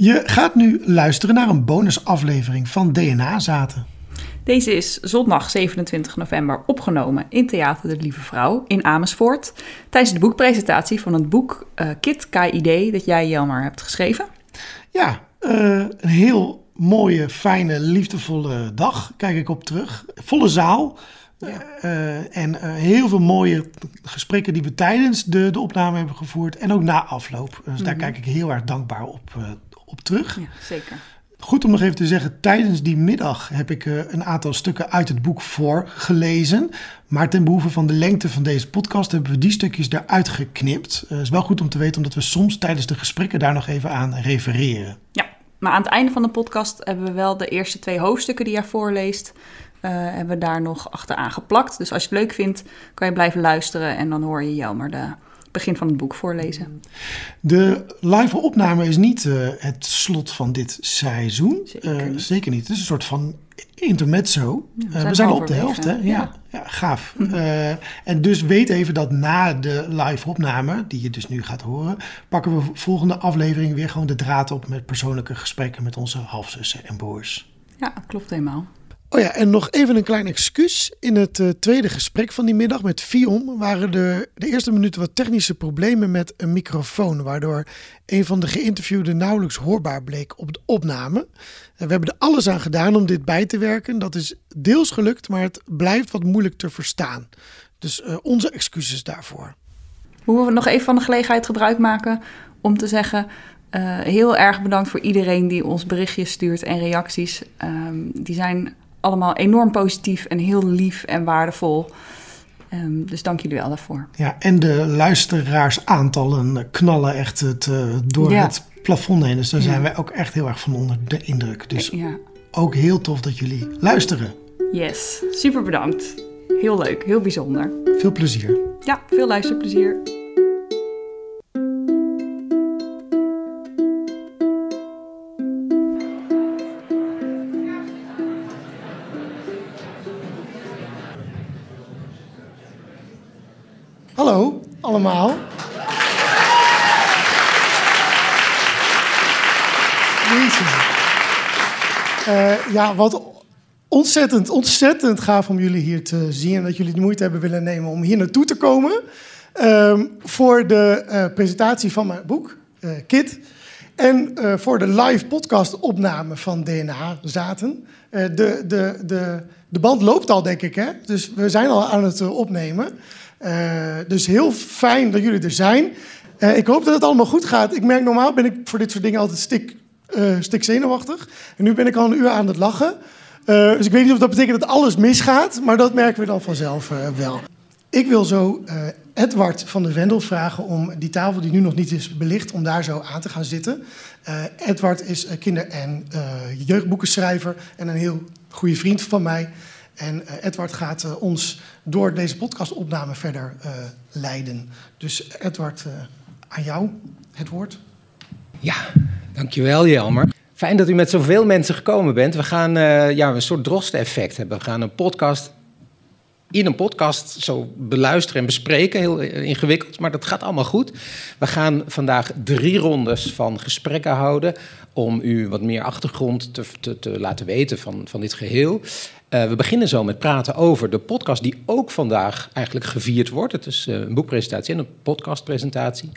Je gaat nu luisteren naar een bonusaflevering van DNA Zaten. Deze is zondag 27 november opgenomen in Theater de Lieve Vrouw in Amersfoort. Tijdens de boekpresentatie van het boek uh, Kit KID dat jij Jelmer hebt geschreven. Ja, uh, een heel mooie, fijne, liefdevolle dag kijk ik op terug. Volle zaal. Uh, en heel veel mooie gesprekken die we tijdens de, de opname hebben gevoerd. En ook na afloop. Dus daar mhm. kijk ik heel erg dankbaar op, op terug. Ja, zeker. Goed om nog even te zeggen, tijdens die middag heb ik uh, een aantal stukken uit het boek voorgelezen. Maar ten behoeve van de lengte van deze podcast hebben we die stukjes eruit geknipt. Het uh, is wel goed om te weten, omdat we soms tijdens de gesprekken daar nog even aan refereren. Ja, maar aan het einde van de podcast hebben we wel de eerste twee hoofdstukken die jij voorleest. Uh, hebben we daar nog achteraan geplakt. Dus als je het leuk vindt, kan je blijven luisteren en dan hoor je Jelmer de begin van het boek voorlezen. De live opname is niet uh, het slot van dit seizoen. Zeker, uh, zeker niet. Het is een soort van intermezzo. Ja, we, uh, zijn, we zijn op de helft, hè? Ja, ja. ja gaaf. en dus weet even dat na de live opname, die je dus nu gaat horen, pakken we volgende aflevering weer gewoon de draad op met persoonlijke gesprekken met onze halfzussen en broers. Ja, klopt helemaal. Oh ja, en nog even een klein excuus. In het uh, tweede gesprek van die middag met Fion waren er de eerste minuten wat technische problemen met een microfoon, waardoor een van de geïnterviewden nauwelijks hoorbaar bleek op de opname. we hebben er alles aan gedaan om dit bij te werken. Dat is deels gelukt, maar het blijft wat moeilijk te verstaan. Dus uh, onze excuses daarvoor. We we nog even van de gelegenheid gebruik maken om te zeggen. Heel erg bedankt voor iedereen die ons berichtjes stuurt en reacties. Um, die zijn allemaal enorm positief en heel lief en waardevol. Um, dus dank jullie wel daarvoor. Ja, en de luisteraarsaantallen knallen echt het, uh, door ja. het plafond heen. Dus daar zijn wij ook echt heel erg van onder de indruk. Dus ja. ook heel tof dat jullie luisteren. Yes, super bedankt. Heel leuk, heel bijzonder. Veel plezier. Ja, veel luisterplezier. Allemaal. Uh, ja, wat ontzettend, ontzettend gaaf om jullie hier te zien. En dat jullie de moeite hebben willen nemen om hier naartoe te komen. Uh, voor de uh, presentatie van mijn boek, uh, Kit. En voor de live podcast opname van DNA Zaten. de, de, de, de band loopt al, denk ik. Hè? Dus we zijn al aan het opnemen. Uh, dus heel fijn dat jullie er zijn. Uh, ik hoop dat het allemaal goed gaat. Ik merk normaal ben ik voor dit soort dingen altijd stik, uh, stik zenuwachtig. En nu ben ik al een uur aan het lachen. dus ik weet niet of dat betekent dat alles misgaat, maar dat merken we dan vanzelf wel. Ik wil zo Edward van de Wendel vragen om die tafel die nu nog niet is belicht, om daar zo aan te gaan zitten. Edward is kinder- en jeugdboekenschrijver en een heel goede vriend van mij. En uh, Edward gaat uh, ons door deze podcastopname verder uh, leiden. Dus Edward, aan jou het woord. Ja, dankjewel Jelmer. Fijn dat u met zoveel mensen gekomen bent. We gaan ja, een soort drosten-effect hebben. We gaan een podcast in een podcast zo beluisteren en bespreken. Heel ingewikkeld, maar dat gaat allemaal goed. We gaan vandaag drie rondes van gesprekken houden om u wat meer achtergrond te, te, te laten weten van, van dit geheel. Uh, we beginnen zo met praten over de podcast die ook vandaag eigenlijk gevierd wordt. Het is uh, een boekpresentatie en een podcastpresentatie.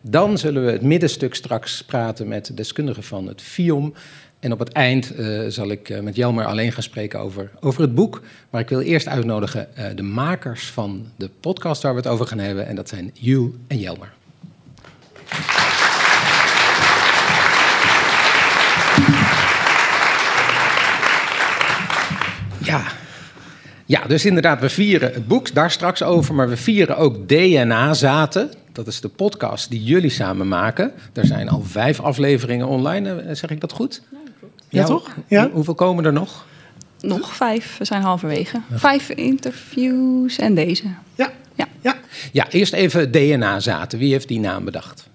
Dan zullen we het middenstuk straks praten met de deskundigen van het FIOM. En op het eind uh, zal ik met Jelmer alleen gaan spreken over, over het boek. Maar ik wil eerst uitnodigen de makers van de podcast waar we het over gaan hebben. En dat zijn Jules en Jelmer. Ja. ja, dus inderdaad, we vieren het boek, daar straks over, maar we vieren ook DNA-zaten. Dat is de podcast die jullie samen maken. Er zijn al vijf afleveringen online, eh, zeg ik dat goed? Ja, klopt. Ja, toch? Ja. Hoeveel komen er nog? Nog vijf, we zijn halverwege. Vijf interviews en deze. Ja. Ja, ja. ja eerst even DNA-zaten. Wie heeft die naam bedacht?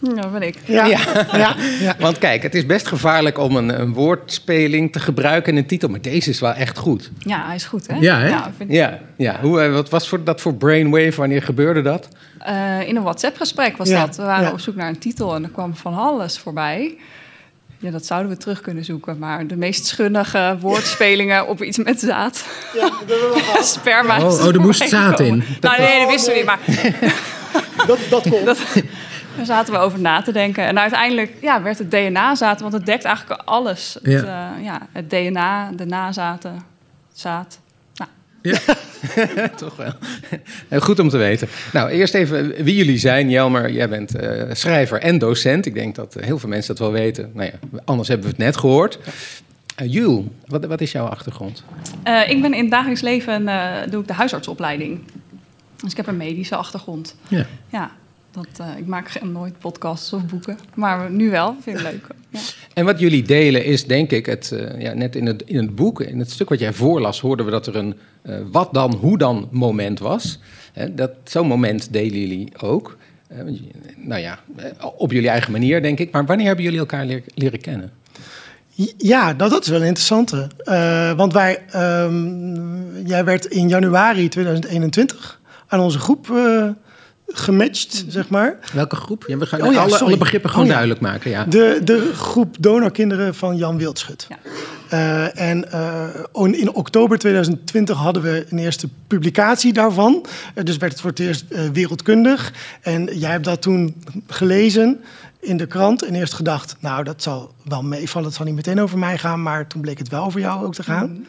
Ja, dat ben ik. Ja. Ja. Ja. Ja. Want kijk, het is best gevaarlijk om een, een woordspeling te gebruiken in een titel, maar deze is wel echt goed. Ja, hij is goed, hè? Ja, hè? ik vind- Ja, ja. Hoe, eh, wat was voor, dat voor brainwave? Wanneer gebeurde dat? Eh, in een WhatsApp-gesprek was Ja, dat. We waren ja. op zoek naar een titel en er kwam van alles voorbij. Ja, dat zouden we terug kunnen zoeken. Maar de meest schunnige woordspelingen op iets met zaad. Ja, dat. Sperma. Oh, oh, er moest zaad in. Nou, nee, dat wisten we niet. Maar Dat, dat komt. Daar zaten we over na te denken. En uiteindelijk ja, werd het DNA-zaad, want het dekt eigenlijk alles. Ja. Het, eh, ja, het DNA, de nazaten, zaad. Nou, Toch wel. Heel Goed om te weten. Nou, eerst even wie jullie zijn. Jelmer, jij bent eh, schrijver en docent. Ik denk dat eh, heel veel mensen dat wel weten. Nou ja, anders hebben we het net gehoord. Uh, Jules, wat, wat is jouw achtergrond? Eh, ik ben in het dagelijks leven, eh, doe ik de huisartsopleiding. Dus ik heb een medische achtergrond. Ja. Ja, dat, eh, ik maak nooit podcasts of boeken. Maar nu wel, vind ik leuk. Ja. En wat jullie delen is, denk ik, het, eh, ja, net in het, in het boek, in het stuk wat jij voorlas, hoorden we dat er een eh, wat dan, hoe dan moment was. Hè, dat, zo'n moment delen jullie ook. Nou ja, op jullie eigen manier, denk ik. Maar wanneer hebben jullie elkaar leer- leren kennen? Ja, dat, dat is wel een interessante. Eh, want wij, ehm, jij werd in januari 2021 aan onze groep eh, gematcht, zeg maar. Welke groep? Ja, we gaan Oh ja, alle, alle begrippen gewoon Oh ja. duidelijk maken. Ja. De, de groep donorkinderen van Jan Wildschut. Ja. Eh, en eh, in oktober 2020 hadden we een eerste publicatie daarvan. Eh, dus werd het voor het eerst wereldkundig. En jij hebt dat toen gelezen in de krant en eerst gedacht... nou, dat zal wel meevallen, het zal niet meteen over mij gaan... maar toen bleek het wel over jou ook te gaan.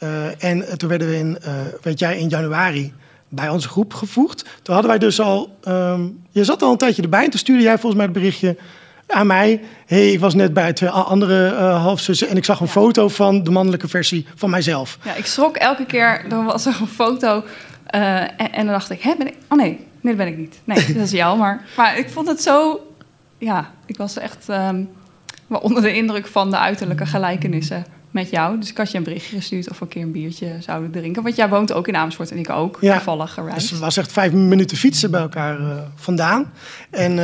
Eh, en toen werden we in, eh, werd jij in januari bij onze groep gevoegd. Toen hadden wij dus al... ehm, je zat al een tijdje erbij en toen stuurde jij volgens mij het berichtje aan mij. hey, ik was net bij twee a- andere eh halfzussen en ik zag een foto van de mannelijke versie van mijzelf. ja, ik schrok elke keer. Er was er een foto. eh, en, en dan dacht ik, hè, ben ik... Oh nee, nee, dat ben ik niet. Nee, dat is jou. Maar, maar ik vond het zo... Ja, ik was echt wel onder de indruk van de uiterlijke gelijkenissen met jou. Dus ik had je een berichtje gestuurd of we een keer een biertje zouden drinken. Want jij woont ook in Amersfoort en ik ook. Ja. Toevallig gereisd. Dus het was echt vijf minuten fietsen bij elkaar eh, vandaan. En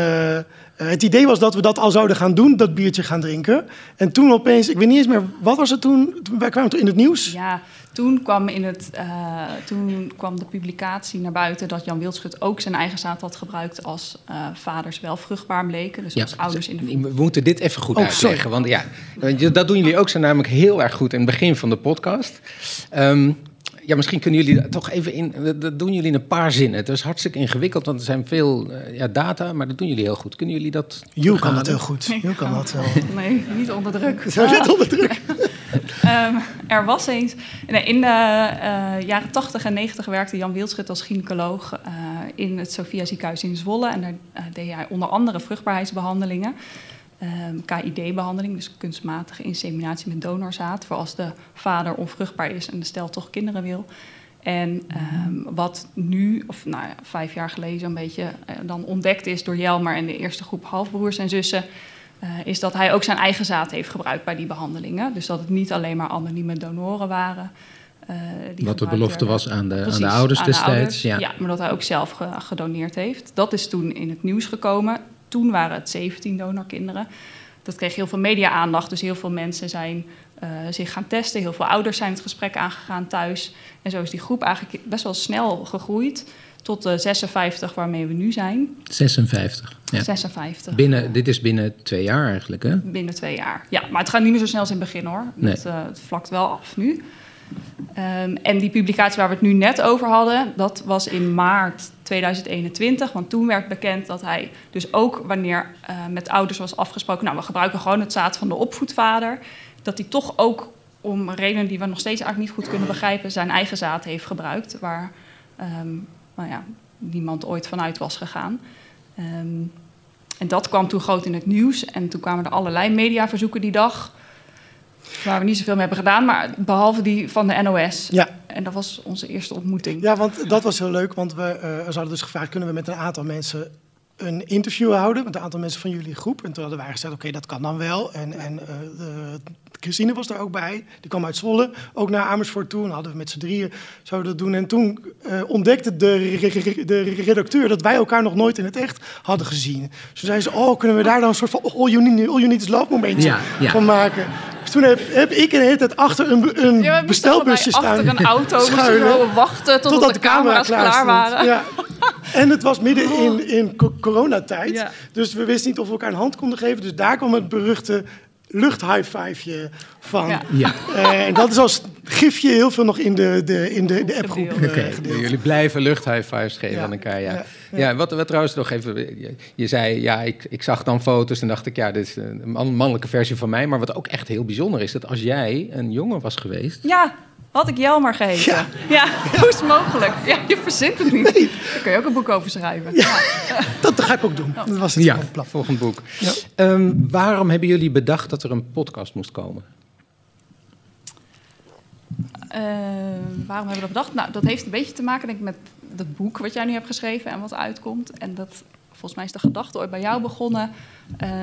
eh, het idee was dat we dat al zouden gaan doen, dat biertje gaan drinken. En toen opeens, ik weet niet eens meer, wat was het toen? Toen- Wij kwamen toen in het nieuws. Ja, toen kwam, in het, eh, toen kwam de publicatie naar buiten dat Jan Wildschut ook zijn eigen zaad had gebruikt als eh, vaders wel vruchtbaar bleken. Dus als ouders in de We moeten dit even goed Oh, uitleggen. sorry. Want ja, dat doen jullie ook zo namelijk heel erg goed in het begin van de podcast. Ehm, ja, misschien kunnen jullie dat toch even in. dat- doen jullie in een paar zinnen. Het is hartstikke ingewikkeld, want er zijn veel eh, ja, data, maar dat doen jullie heel goed. Kunnen jullie dat? Joe kan dat heel goed. Joe kan dat wel. Nee, niet onder druk. Zo zit onder druk. Ehm, er was eens. Nee, in de eh, jaren 80 en 90 werkte Jan Wildschut als gynaecoloog eh, in het Sophia ziekenhuis in Zwolle. En daar eh, deed hij onder andere vruchtbaarheidsbehandelingen. Ehm, KID-behandeling, dus kunstmatige inseminatie met donorzaad. Voor als de vader onvruchtbaar is en de stel toch kinderen wil. En ehm, wat nu, of nou ja, vijf jaar geleden zo'n beetje, eh, dan ontdekt is door Jelmer en de eerste groep halfbroers en zussen, eh, is dat hij ook zijn eigen zaad heeft gebruikt bij die behandelingen. Dus dat het niet alleen maar anonieme donoren waren. eh, die Wat de belofte werden. was aan de, aan de ouders aan de destijds. ouders. ja. ja, maar dat hij ook zelf ge- gedoneerd heeft. Dat is toen in het nieuws gekomen. Toen waren het 17 donorkinderen. Dat kreeg heel veel media-aandacht. Dus heel veel mensen zijn eh, zich gaan testen. Heel veel ouders zijn het gesprek aangegaan thuis. En zo is die groep eigenlijk best wel snel gegroeid. Tot de 56 waarmee we nu zijn. 56. Ja. 56. Binnen, dit is binnen twee jaar eigenlijk, hè? Binnen twee jaar. Ja, maar het gaat niet meer zo snel als in het begin hoor. Nee. Het, eh, het vlakt wel af nu. Ehm, en die publicatie waar we het nu net over hadden, dat was in maart 2021. Want toen werd bekend dat hij dus ook wanneer eh, met ouders was afgesproken... nou, we gebruiken gewoon het zaad van de opvoedvader... dat hij toch ook om redenen die we nog steeds eigenlijk niet goed kunnen begrijpen... zijn eigen zaad heeft gebruikt, waar ehm, nou ja, niemand ooit vanuit was gegaan. Ehm, en dat kwam toen groot in het nieuws. En toen kwamen er allerlei mediaverzoeken die dag. Waar we niet zoveel mee hebben gedaan, maar behalve die van de NOS. Ja. En dat was onze eerste ontmoeting. Ja, want dat was heel leuk, want we eh, ze hadden dus gevraagd... kunnen we met een aantal mensen een interview houden met een aantal mensen van jullie groep. En toen hadden wij gezegd, oké, dat kan dan wel. En, en uh, de, Christine was daar ook bij. Die kwam uit Zwolle, ook naar Amersfoort toe. En hadden we met z'n drieën zouden dat doen. En toen uh, ontdekte de, de redacteur dat wij elkaar nog nooit in het echt hadden gezien. Dus zei ze, oh, kunnen we daar dan een soort van all you need, all you need is love momentje ja, ja. van maken. Toen heb, heb ik de hele tijd achter een, een ja, bestelbusje staan. Achter een auto moesten wachten totdat, totdat de, de camera's klaar, klaar waren. Ja. En het was midden in, in coronatijd. Ja. Dus we wisten niet of we elkaar een hand konden geven. Dus daar kwam het beruchte lucht-high-fiveje van. Ja. ja. Uh, en dat is als gifje heel veel nog in de, de, in de, de appgroep uh, okay. Jullie blijven lucht-high-fives geven ja. aan elkaar, ja. Ja, ja. wat, wat trouwens nog even... Je, je zei, ja, ik, ik zag dan foto's en dacht ik... ja, dit is een mannelijke versie van mij. Maar wat ook echt heel bijzonder is... dat als jij een jongen was geweest... Ja, had ik Jelmer geheten. Ja. ja. hoe is het mogelijk? Ja, je verzint het niet. Nee. Daar kun je ook een boek over schrijven. Ja. Dat ga ik ook doen. Dat was het ja, plan. volgend boek. Ja. Um, waarom hebben jullie bedacht dat er een podcast moest komen? Uh, waarom hebben we dat bedacht? Nou, dat heeft een beetje te maken denk ik, met het boek wat jij nu hebt geschreven en wat uitkomt. En dat, volgens mij is de gedachte ooit bij jou begonnen.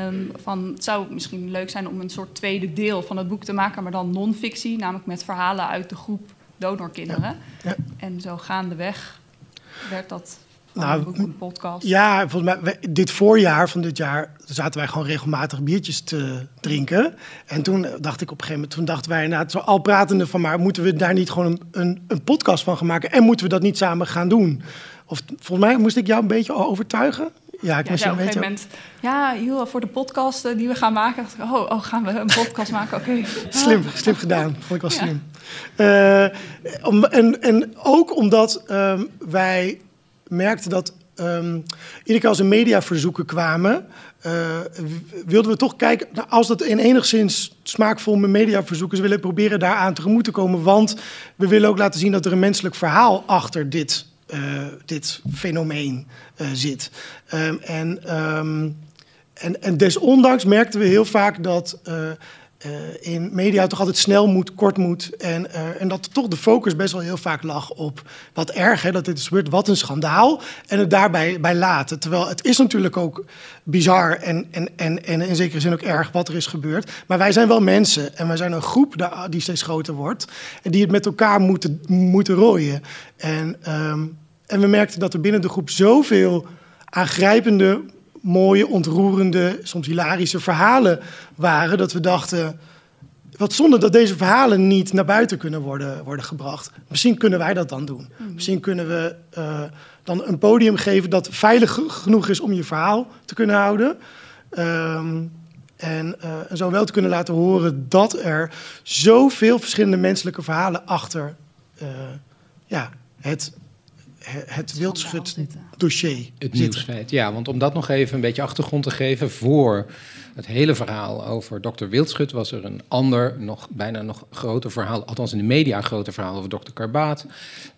Um, van, het zou misschien leuk zijn om een soort tweede deel van het boek te maken, maar dan non-fictie, namelijk met verhalen uit de groep donorkinderen. Ja. Ja. En zo gaandeweg werd dat nou, een podcast. Ja, volgens mij, dit voorjaar van dit jaar zaten wij gewoon regelmatig biertjes te drinken. En toen dacht ik op een gegeven moment, toen dachten wij inderdaad zo al pratende van, maar moeten we daar niet gewoon een, een, een podcast van gaan maken? En moeten we dat niet samen gaan doen? Of volgens mij moest ik jou een beetje overtuigen. Ja, ik ja, moest op een gegeven moment. Ja, joh, voor de podcast die we gaan maken. Dacht ik, oh, oh, gaan we een podcast maken? Oké. Okay. Slim, slim gedaan. Vond ik wel slim. Uh, om, en, en ook omdat um, wij merkten dat um, iedere keer als er mediaverzoeken kwamen, uh, wilden we toch kijken, nou, als dat in enigszins smaakvol met mediaverzoeken is, willen we proberen daaraan tegemoet te komen. Want we willen ook laten zien dat er een menselijk verhaal achter dit uh, dit fenomeen zit. Um, en, um, en, en desondanks merkten we heel vaak dat uh, in media toch altijd snel moet, kort moet. En, en dat toch de focus best wel heel vaak lag op wat erg, hè, dat dit is gebeurd, wat een schandaal. En het daarbij bij laten. Terwijl het is natuurlijk ook bizar en, en, en, en in zekere zin ook erg wat er is gebeurd. Maar wij zijn wel mensen en wij zijn een groep die steeds groter wordt. En die het met elkaar moeten, moeten rooien. En um, en we merkten dat er binnen de groep zoveel aangrijpende, mooie, ontroerende, soms hilarische verhalen waren, dat we dachten. Wat zonde dat deze verhalen niet naar buiten kunnen worden, worden gebracht. Misschien kunnen wij dat dan doen. Mhm. Misschien kunnen we uh, dan een podium geven dat veilig genoeg is om je verhaal te kunnen houden. Um, en, uh, en zo wel te kunnen laten horen dat er zoveel verschillende menselijke verhalen achter uh, ja, het het wildschut-dossier Het nieuwsfeit, ja. Want om dat nog even een beetje achtergrond te geven... voor het hele verhaal over dokter Wildschut... was er een ander, nog, bijna nog groter verhaal... althans in de media een groter verhaal over dokter Karbaat.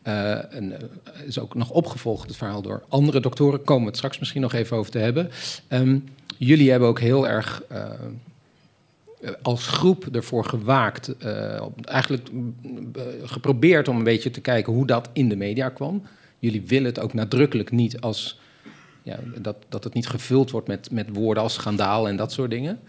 Uh, en, uh, is ook nog opgevolgd, het verhaal door andere doktoren. Komen we het straks misschien nog even over te hebben. Um, jullie hebben ook heel erg... Uh, als groep ervoor gewaakt, uh, eigenlijk geprobeerd om een beetje te kijken hoe dat in de media kwam jullie willen het ook nadrukkelijk niet als ja, dat, dat het niet gevuld wordt met, met woorden als schandaal en dat soort dingen.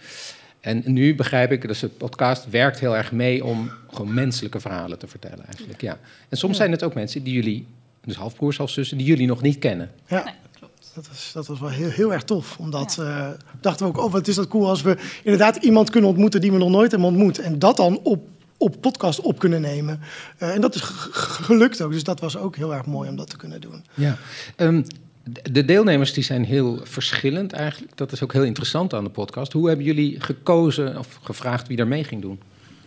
En nu begrijp ik, dus het podcast werkt heel erg mee om gewoon menselijke verhalen te vertellen eigenlijk. Ja. En soms zijn het ook mensen die jullie, dus halfbroers, halfzussen, die jullie nog niet kennen. Ja. Nee, klopt. Dat was, dat was wel heel, heel erg tof. Omdat ja. uh, dachten we ook, oh wat is dat cool als we inderdaad iemand kunnen ontmoeten die we nog nooit hebben ontmoet. En dat dan op op podcast op kunnen nemen. Uh, en dat is gelukt ook. Dus dat was ook heel erg mooi om dat te kunnen doen. Ja. Um, de deelnemers die zijn heel verschillend eigenlijk. Dat is ook heel interessant aan de podcast. Hoe hebben jullie gekozen of gevraagd wie er mee ging doen?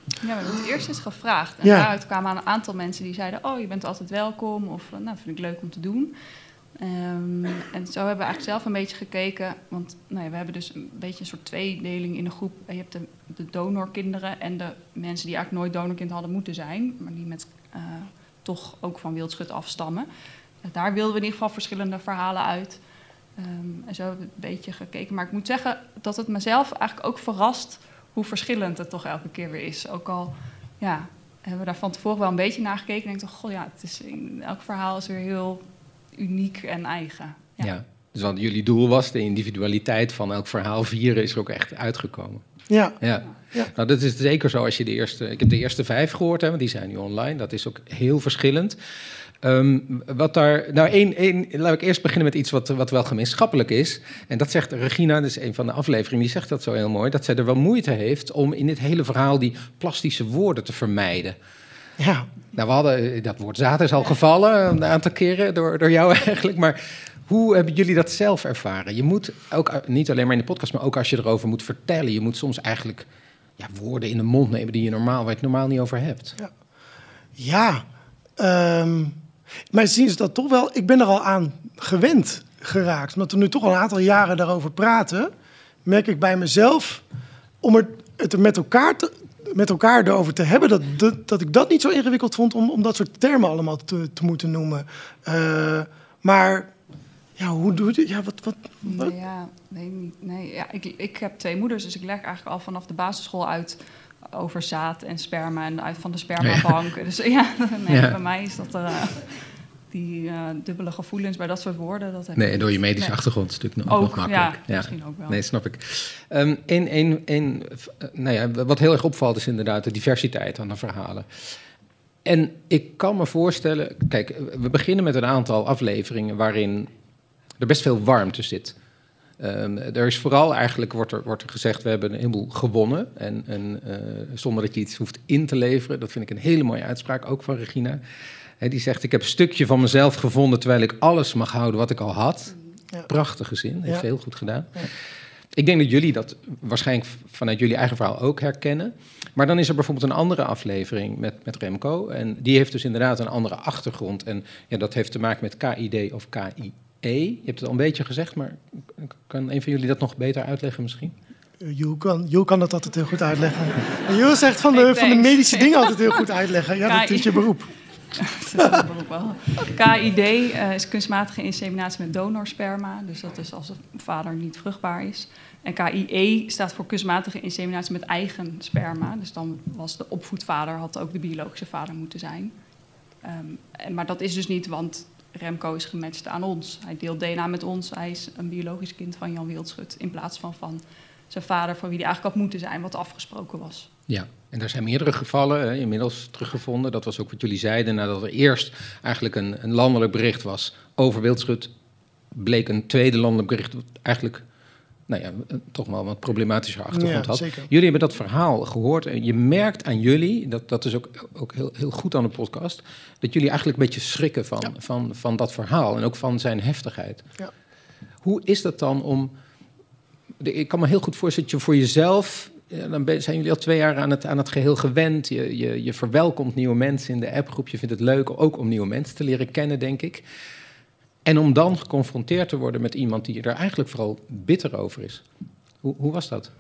Ja, we hebben het eerst eens gevraagd. En ja. daaruit kwamen een aantal mensen die zeiden... oh, je bent altijd welkom of nou, vind ik leuk om te doen. Um, en zo hebben we eigenlijk zelf een beetje gekeken, want nou ja, we hebben dus een beetje een soort tweedeling in de groep. Je hebt de, de donorkinderen en de mensen die eigenlijk nooit donorkind hadden moeten zijn, maar die met uh, toch ook van wildschut afstammen. Daar wilden we in ieder geval verschillende verhalen uit. Um, en zo hebben we een beetje gekeken. Maar ik moet zeggen dat het mezelf eigenlijk ook verrast hoe verschillend het toch elke keer weer is. Ook al ja, hebben we daar van tevoren wel een beetje naar gekeken. En ik dacht, goh ja, het is elk verhaal is weer heel uniek en eigen. Ja. ja. Dus wat jullie doel was, de individualiteit van elk verhaal vieren, is er ook echt uitgekomen. Ja, Ja. Ja. Nou, dat is zeker zo als je de eerste... Ik heb de eerste vijf gehoord, hè, want die zijn nu online. Dat is ook heel verschillend. Ehm, wat daar... Nou, één, één, laat ik eerst beginnen met iets wat, wat wel gemeenschappelijk is. En dat zegt Regina, dat is een van de afleveringen, die zegt dat zo heel mooi. Dat zij er wel moeite heeft om in dit hele verhaal die plastische woorden te vermijden. Ja. Nou, we hadden, eh, dat woord zaad is al gevallen een aantal keren door, door jou eigenlijk. Maar hoe hebben jullie dat zelf ervaren? Je moet ook, eh, niet alleen maar in de podcast, maar ook als je erover moet vertellen. Je moet soms eigenlijk ja, woorden in de mond nemen die je normaal, waar je het normaal niet over hebt. Ja, ehm, maar zien ze dat toch wel? Ik ben er al aan gewend geraakt. Omdat we nu toch al een aantal jaren daarover praten, merk ik bij mezelf om er, het er met elkaar, te, met elkaar erover te hebben, dat, dat, dat ik dat niet zo ingewikkeld vond om, om dat soort termen allemaal te, te moeten noemen. Eh, maar ja, hoe doe je Ja, wat, wat, wat- Nee, ja, nee, nee ja, ik, ik heb twee moeders, dus ik leg eigenlijk al vanaf de basisschool uit over zaad en sperma en uit van de spermabank. Dus ja, nee, Ja. bij mij is dat er, eh, die eh, dubbele gevoelens bij dat soort woorden. Dat heb Nee, door je medische Nee. achtergrond is het natuurlijk nog, Ook, nog makkelijk. ja, misschien ook wel. Nee, snap ik. Een, een, een, eh, nou ja, wat heel erg opvalt is inderdaad de diversiteit aan de verhalen. En ik kan me voorstellen, kijk, we beginnen met een aantal afleveringen waarin er best veel warmte zit. Ehm, er is vooral eigenlijk, wordt er, wordt er gezegd, we hebben een heleboel gewonnen. En, en eh, zonder dat je iets hoeft in te leveren. Dat vind ik een hele mooie uitspraak, ook van Regina. Hè, die zegt, ik heb een stukje van mezelf gevonden... terwijl ik alles mag houden wat ik al had. Ja. Prachtige zin, heeft Ja. heel goed gedaan. Ja. Ik denk dat jullie dat waarschijnlijk vanuit jullie eigen verhaal ook herkennen. Maar dan is er bijvoorbeeld een andere aflevering met, met Remco. En die heeft dus inderdaad een andere achtergrond. En ja, dat heeft te maken met KID of KIE. Je hebt het al een beetje gezegd, maar kan een van jullie dat nog beter uitleggen misschien? Jo kan, Jo kan dat altijd heel goed uitleggen. En Jo zegt van de, van de medische dingen altijd heel goed uitleggen. Ja, dat is je beroep. KID eh, is kunstmatige inseminatie met donorsperma. Dus dat is als de vader niet vruchtbaar is. En KIE staat voor kunstmatige inseminatie met eigen sperma. Dus dan was de opvoedvader, had ook de biologische vader moeten zijn. Ehm, en- maar dat is dus niet, want Remco is gematcht aan ons. Hij deelt DNA met ons. Hij is een biologisch kind van Jan Wildschut. In plaats van van zijn vader, van wie hij eigenlijk had moeten zijn, wat afgesproken was. Ja, en er zijn meerdere gevallen hè, inmiddels teruggevonden. Dat was ook wat jullie zeiden nadat er eerst eigenlijk een, een landelijk bericht was over wildschut. Bleek een tweede landelijk bericht wat eigenlijk nou ja, toch wel een wat problematischer achtergrond Ja, had. zeker. Jullie hebben dat verhaal gehoord en je merkt aan jullie, dat, dat is ook, ook heel, heel goed aan de podcast, dat jullie eigenlijk een beetje schrikken van, Ja. van, van dat verhaal en ook van zijn heftigheid. Ja. Hoe is dat dan om ik kan me heel goed voorstellen dat je voor jezelf. ja, dan ben- zijn jullie al twee jaar aan het, aan het geheel gewend. Je, je, je verwelkomt nieuwe mensen in de appgroep. Je vindt het leuk ook om nieuwe mensen te leren kennen, denk ik. En om dan geconfronteerd te worden met iemand die er eigenlijk vooral bitter over is. Hoe, hoe was dat?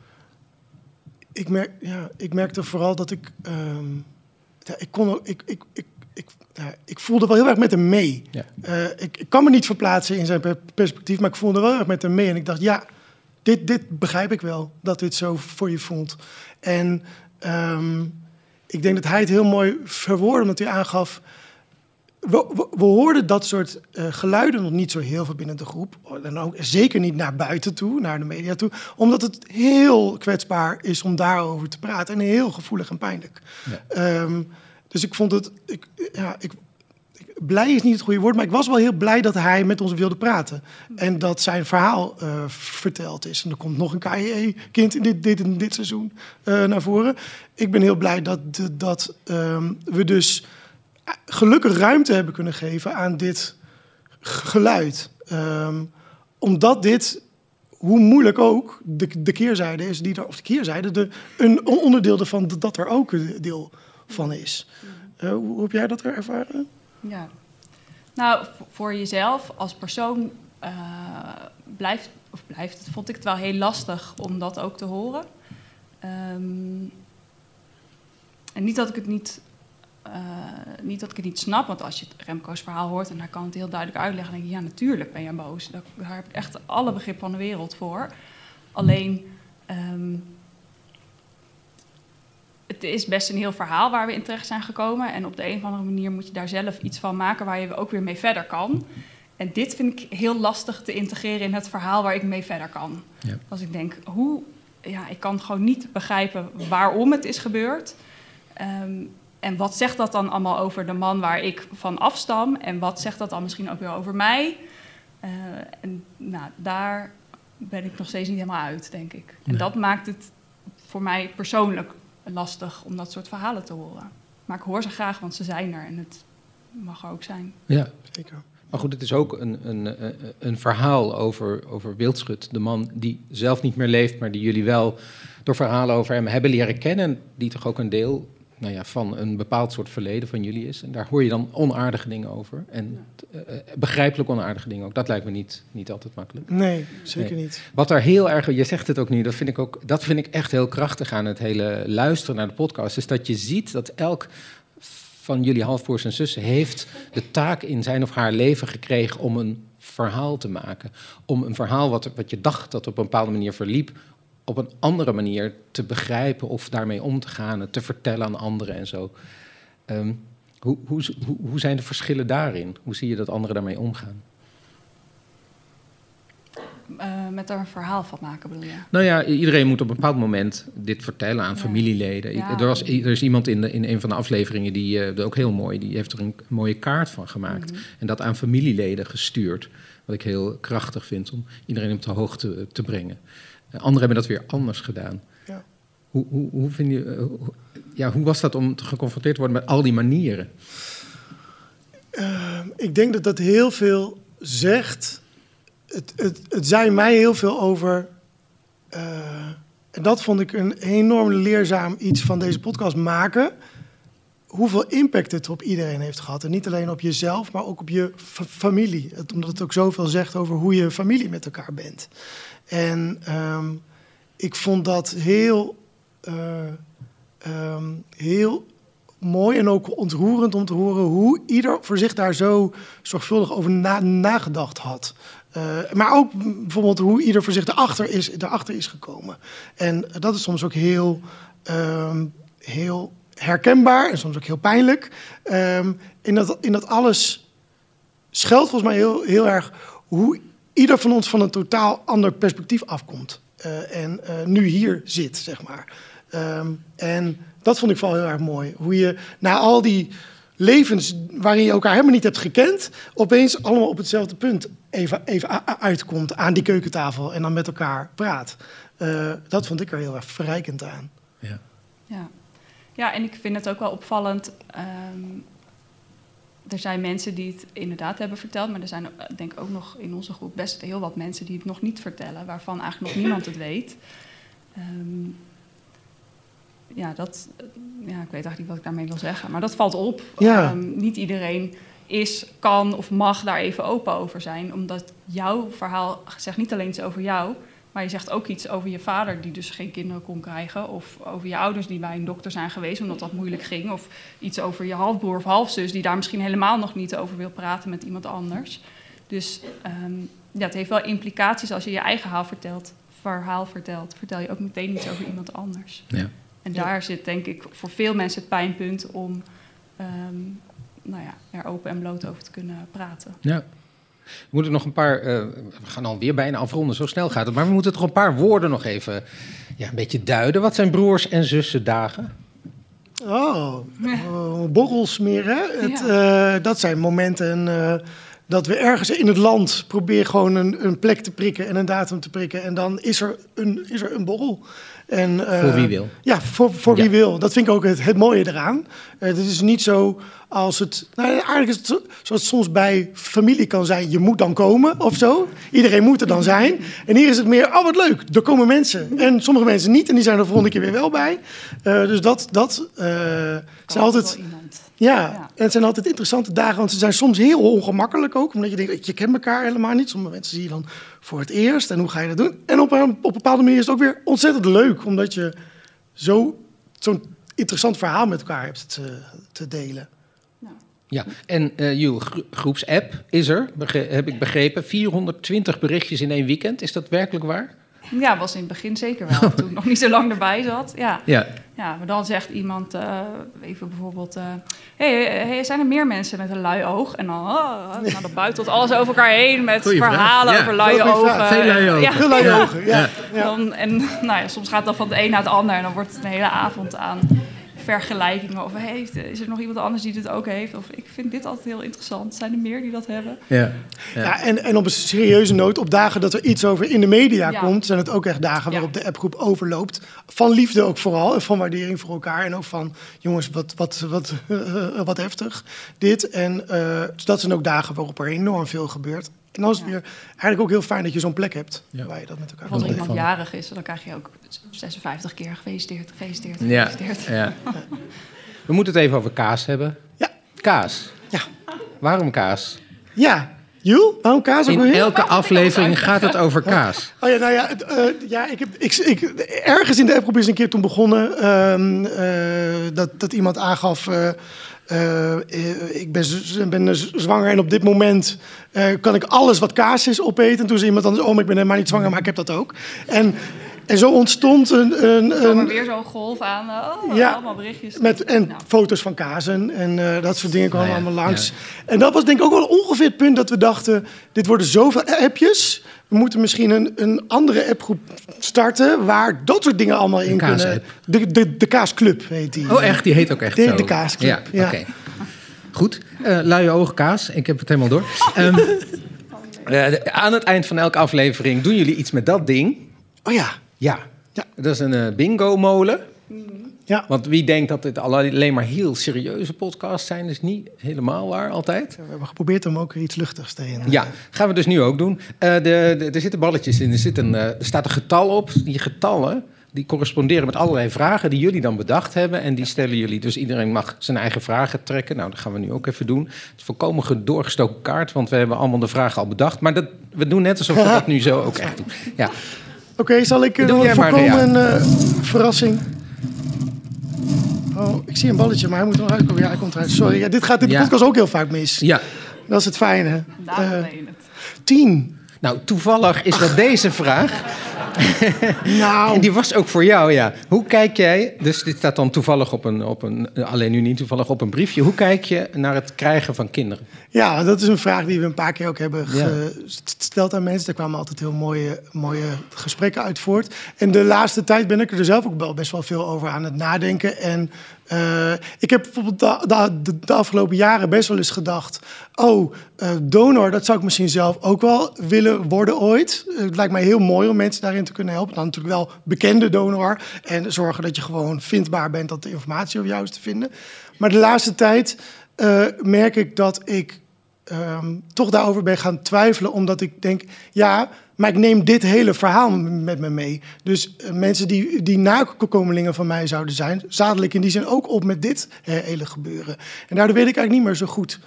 Ik, merk, ja, ik merkte vooral dat ik... ehm, ja, ik, kon, ook- ik, ik, ik, ik, ja, ik voelde wel heel erg met hem mee. Ja. Eh, ik, ik kan me niet verplaatsen in zijn per- perspectief, maar ik voelde wel erg met hem mee. En ik dacht, ja, dit, dit begrijp ik wel, dat dit zo voor je voelt. En ehm, ik denk dat hij het heel mooi verwoordde, omdat hij aangaf... We, we, we hoorden dat soort eh, geluiden nog niet zo heel veel binnen de groep. En ook zeker niet naar buiten toe, naar de media toe. Omdat het heel kwetsbaar is om daarover te praten. En heel gevoelig en pijnlijk. Ja. Ehm, dus ik vond het... Ik, ja, ik- blij is niet het goede woord, maar ik was wel heel blij dat hij met ons wilde praten. En dat zijn verhaal eh, verteld is. En er komt nog een KIE-kind in dit, dit, in dit seizoen eh, naar voren. Ik ben heel blij dat, dat ehm, we dus gelukkig ruimte hebben kunnen geven aan dit geluid. Ehm, omdat dit, hoe moeilijk ook, de, de keerzijde is, die er, of de keerzijde, de, een onderdeel ervan dat- er ook een deel van is. Eh, hoe, hoe heb jij dat er ervaren? Ja. Nou, voor jezelf als persoon eh, blijft, of blijft, vond ik het wel heel lastig om dat ook te horen. Ehm, en niet dat ik het niet, eh, niet dat ik het niet snap, want als je Remco's verhaal hoort en hij kan het heel duidelijk uitleggen, dan denk je, ja, natuurlijk ben je boos. Daar, daar heb ik echt alle begrip van de wereld voor. Alleen, ehm, het is best een heel verhaal waar we in terecht zijn gekomen. En op de een of andere manier moet je daar zelf iets van maken waar je ook weer mee verder kan. En dit vind ik heel lastig te integreren in het verhaal waar ik mee verder kan. Ja. Als ik denk, hoe, ja, ik kan gewoon niet begrijpen waarom het is gebeurd. Ehm, en wat zegt dat dan allemaal over de man waar ik van afstam? En wat zegt dat dan misschien ook weer over mij? Eh, en nou, daar ben ik nog steeds niet helemaal uit, denk ik. En Nee. dat maakt het voor mij persoonlijk lastig om dat soort verhalen te horen. Maar ik hoor ze graag, want ze zijn er en het mag er ook zijn. Ja. Zeker. Maar goed, het is ook een, een, een- een verhaal over, over Wildschut. De man die zelf niet meer leeft, maar die jullie wel door verhalen over hem hebben leren kennen. Die toch ook een deel nou ja, van een bepaald soort verleden van jullie is. En daar hoor je dan onaardige dingen over. En eh, eh, begrijpelijk onaardige dingen ook. Dat lijkt me niet, niet altijd makkelijk. Nee, zeker Nee. niet. Wat daar heel erg, je zegt het ook nu, dat vind ik ook, dat vind ik echt heel krachtig aan het hele luisteren naar de podcast, is dat je ziet dat elk van jullie halfbroers en zussen heeft de taak in zijn of haar leven gekregen om een verhaal te maken, om een verhaal wat, wat je dacht dat op een bepaalde manier verliep, op een andere manier te begrijpen of daarmee om te gaan, het te vertellen aan anderen en zo. Ehm, hoe, hoe, hoe, hoe zijn de verschillen daarin? Hoe zie je dat anderen daarmee omgaan? Eh, met er een verhaal van maken, bedoel je? Nou ja, iedereen moet op een bepaald moment dit vertellen aan Ja. familieleden. Ja. Er, was, er is iemand in, de, in een van de afleveringen, die eh, ook heel mooi, die heeft er een mooie kaart van gemaakt. Mhm. En dat aan familieleden gestuurd. Wat ik heel krachtig vind om iedereen op de hoogte eh, te brengen. Anderen hebben dat weer anders gedaan. Ja. Hoe, hoe, hoe, vind je, eh, hoe- ja, hoe was dat om te geconfronteerd te worden met al die manieren? Eh, ik denk dat dat heel veel zegt. Het, het, het zei mij heel veel over. eh, en dat vond ik een enorm leerzaam iets van deze podcast maken. Hoeveel impact het op iedereen heeft gehad. En niet alleen op jezelf, maar ook op je fa- familie. Het, omdat het ook zoveel zegt over hoe je familie met elkaar bent. En ehm, ik vond dat heel, eh, ehm, heel mooi en ook ontroerend om te horen hoe ieder voor zich daar zo zorgvuldig over na- nagedacht had. Eh, maar ook bijvoorbeeld hoe ieder voor zich erachter is, erachter is gekomen. En dat is soms ook heel, ehm, heel herkenbaar en soms ook heel pijnlijk. In, dat, in dat alles schuilt volgens mij heel, heel erg hoe ieder van ons van een totaal ander perspectief afkomt. eh, en eh, nu hier zit, zeg maar. Ehm, en dat vond ik vooral heel erg mooi. Hoe je na al die levens waarin je elkaar helemaal niet hebt gekend, opeens allemaal op hetzelfde punt even, even uitkomt aan die keukentafel en dan met elkaar praat. Eh, dat vond ik er heel erg verrijkend aan. Ja. Ja. ja, en ik vind het ook wel opvallend. ehm, er zijn mensen die het inderdaad hebben verteld, maar er zijn eh, denk ik ook nog in onze groep best heel wat mensen die het nog niet vertellen, waarvan eigenlijk nog niemand het weet. Ehm, ja, dat, ja, ik weet eigenlijk niet wat ik daarmee wil zeggen, maar dat valt op. Ja. Ehm, niet iedereen is, kan of mag daar even open over zijn, omdat jouw verhaal zegt niet alleen iets over jou, maar je zegt ook iets over je vader, die dus geen kinderen kon krijgen. Of over je ouders die bij een dokter zijn geweest omdat dat moeilijk ging. Of iets over je halfbroer of halfzus, die daar misschien helemaal nog niet over wil praten met iemand anders. Dus ehm, ja, het heeft wel implicaties als je je eigen verhaal vertelt. Verhaal vertelt, vertel je ook meteen iets over iemand anders. Ja. En daar zit denk ik voor veel mensen het pijnpunt om ehm, nou ja, er open en bloot over te kunnen praten. Ja. We moeten nog een paar, eh, we gaan alweer bijna afronden, zo snel gaat het. Maar we moeten toch een paar woorden nog even ja, een beetje duiden. Wat zijn broers en zussen dagen? Oh, oh, borrels meer, hè? Het, eh, dat zijn momenten eh, dat we ergens in het land proberen gewoon een, een plek te prikken en een datum te prikken. En dan is er een, is er een borrel. En, eh, Voor wie wil. Ja, voor, voor Ja. wie wil. Dat vind ik ook het, het mooie eraan. Eh, het is niet zo als het... Nou, eigenlijk is het zo, zoals het soms bij familie kan zijn. Je moet dan komen of zo. Iedereen moet er dan zijn. En hier is het meer, oh wat leuk, er komen mensen. En sommige mensen niet en die zijn er de volgende keer weer wel bij. Eh, dus dat, dat eh, zijn Kan altijd... iemand. Ja, Ja. en het zijn altijd interessante dagen, want ze zijn soms heel ongemakkelijk ook. Omdat je denkt, je kent elkaar helemaal niet. Sommige mensen zie je dan voor het eerst en hoe ga je dat doen? En op een, op een bepaalde manier is het ook weer ontzettend leuk, omdat je zo, zo'n interessant verhaal met elkaar hebt te, te delen. Ja, en eh jullie gro- groepsapp is er, heb ik begrepen. 420 berichtjes in één weekend. Is dat werkelijk waar? Ja, was in het begin zeker wel. toen ik nog niet zo lang erbij zat. Ja, Ja. Ja, maar dan zegt iemand, eh, even bijvoorbeeld... eh hey, hey, zijn er meer mensen met een lui oog? En dan, oh, nou, dan buitelt alles over elkaar heen met Goeie vraag. verhalen Ja, over luie goeie ogen. Veel luie ogen. Ja, luie ja. ogen, ja. ja. Dan, en nou ja, soms gaat het dan van de een naar het ander. En dan wordt het een hele avond aan vergelijkingen. Of heeft, is er nog iemand anders die dit ook heeft? Of ik vind dit altijd heel interessant. Zijn er meer die dat hebben? Ja. Ja, en, en op een serieuze noot, op dagen dat er iets over in de media Ja. komt, zijn het ook echt dagen Ja. waarop de appgroep overloopt. Van liefde ook vooral, en van waardering voor elkaar. En ook van, jongens, wat, wat, wat, wat heftig dit. En eh, dus dat zijn ook dagen waarop er enorm veel gebeurt. En dan is het Ja. weer eigenlijk ook heel fijn dat je zo'n plek hebt Ja. waar je dat met elkaar Of als er kan iemand jarig is, dan krijg je ook 56 keer gefeliciteerd, gefeliciteerd, Ja. gefeliciteerd. ja. We moeten het even over kaas hebben. Ja. Kaas. Ja. Waarom kaas? Ja, Jules, waarom kaas ook In weer? elke aflevering gaat het over kaas. Oh ja, nou ja, het, eh, ja ik heb, ik, ik, ergens in de appgroep is een keer toen begonnen ehm, eh, dat, dat iemand aangaf. Eh, eh, eh, ik ben, ben z- zwanger en op dit moment eh, kan ik alles wat kaas is opeten. En toen zei iemand anders, oh, ik ben helemaal niet zwanger, maar ik heb dat ook. En, en zo ontstond een, een, er een, weer zo'n golf aan. eh, Oh, Ja. allemaal berichtjes. met, en Nou. foto's van kazen en eh, dat soort dingen kwamen ja. allemaal langs. En dat was denk ik ook wel ongeveer het punt dat we dachten... dit worden zoveel appjes. We moeten misschien een, een andere appgroep starten... waar dat soort dingen allemaal in kunnen. De, de, de Kaasclub heet die. Oh, echt? Die heet ook echt De- zo? de kaasclub, Ja, ja. oké. Goed. Eh luie ogen kaas. Ik heb het helemaal door. Ehm, eh, aan het eind van elke aflevering doen jullie iets met dat ding. Oh ja. Ja. Ja. Dat is een eh, bingo-molen. Ja. Want wie denkt dat dit alleen maar heel serieuze podcasts zijn, is niet helemaal waar altijd. We hebben geprobeerd om ook iets luchtigs te in. Ja, gaan we dus nu ook doen. Eh, de, de- er zitten balletjes in, er, zit een, eh, er staat een getal op. Die getallen die corresponderen met allerlei vragen die jullie dan bedacht hebben. En die stellen jullie, dus iedereen mag zijn eigen vragen trekken. Nou, dat gaan we nu ook even doen. Het is volkomen ge- doorgestoken kaart, want we hebben allemaal de vragen al bedacht. Maar dat, we doen net alsof we dat nu zo ook echt doen. Ja, Oké, zal ik eh, Doe nog jij maar, voorkomen een eh, verrassing? Oh, ik zie een balletje, maar hij moet er nog uitkomen. Ja, hij komt eruit. Sorry, ja, dit gaat in de Ja. podcast ook heel vaak mis. ja. Dat is het fijne. Daarom Eh, het. tien. Nou, toevallig is dat deze vraag. Nou, En die was ook voor jou, ja. Hoe kijk jij, dus dit staat dan toevallig op een, op een, alleen nu niet toevallig op een briefje. Hoe kijk je naar het krijgen van kinderen? Ja, dat is een vraag die we een paar keer ook hebben Ja. gesteld aan mensen. Daar kwamen altijd heel mooie, mooie gesprekken uit voort. En de laatste tijd ben ik er zelf ook wel best wel veel over aan het nadenken. En eh, ik heb bijvoorbeeld de, de, afgelopen jaren best wel eens gedacht... oh, eh, donor, dat zou ik misschien zelf ook wel willen worden ooit. Eh, het lijkt mij heel mooi om mensen daarin te kunnen helpen. Dan natuurlijk wel bekende donor. En zorgen dat je gewoon vindbaar bent, dat de informatie over jou is te vinden. Maar de laatste tijd merk ik dat ik ehm, toch daarover ben gaan twijfelen. Omdat ik denk, ja, maar ik neem dit hele verhaal met me mee. Dus eh, mensen die, die nakomelingen van mij zouden zijn, zadel ik in die zin ook op met dit eh, hele gebeuren. En daardoor weet ik eigenlijk niet meer zo goed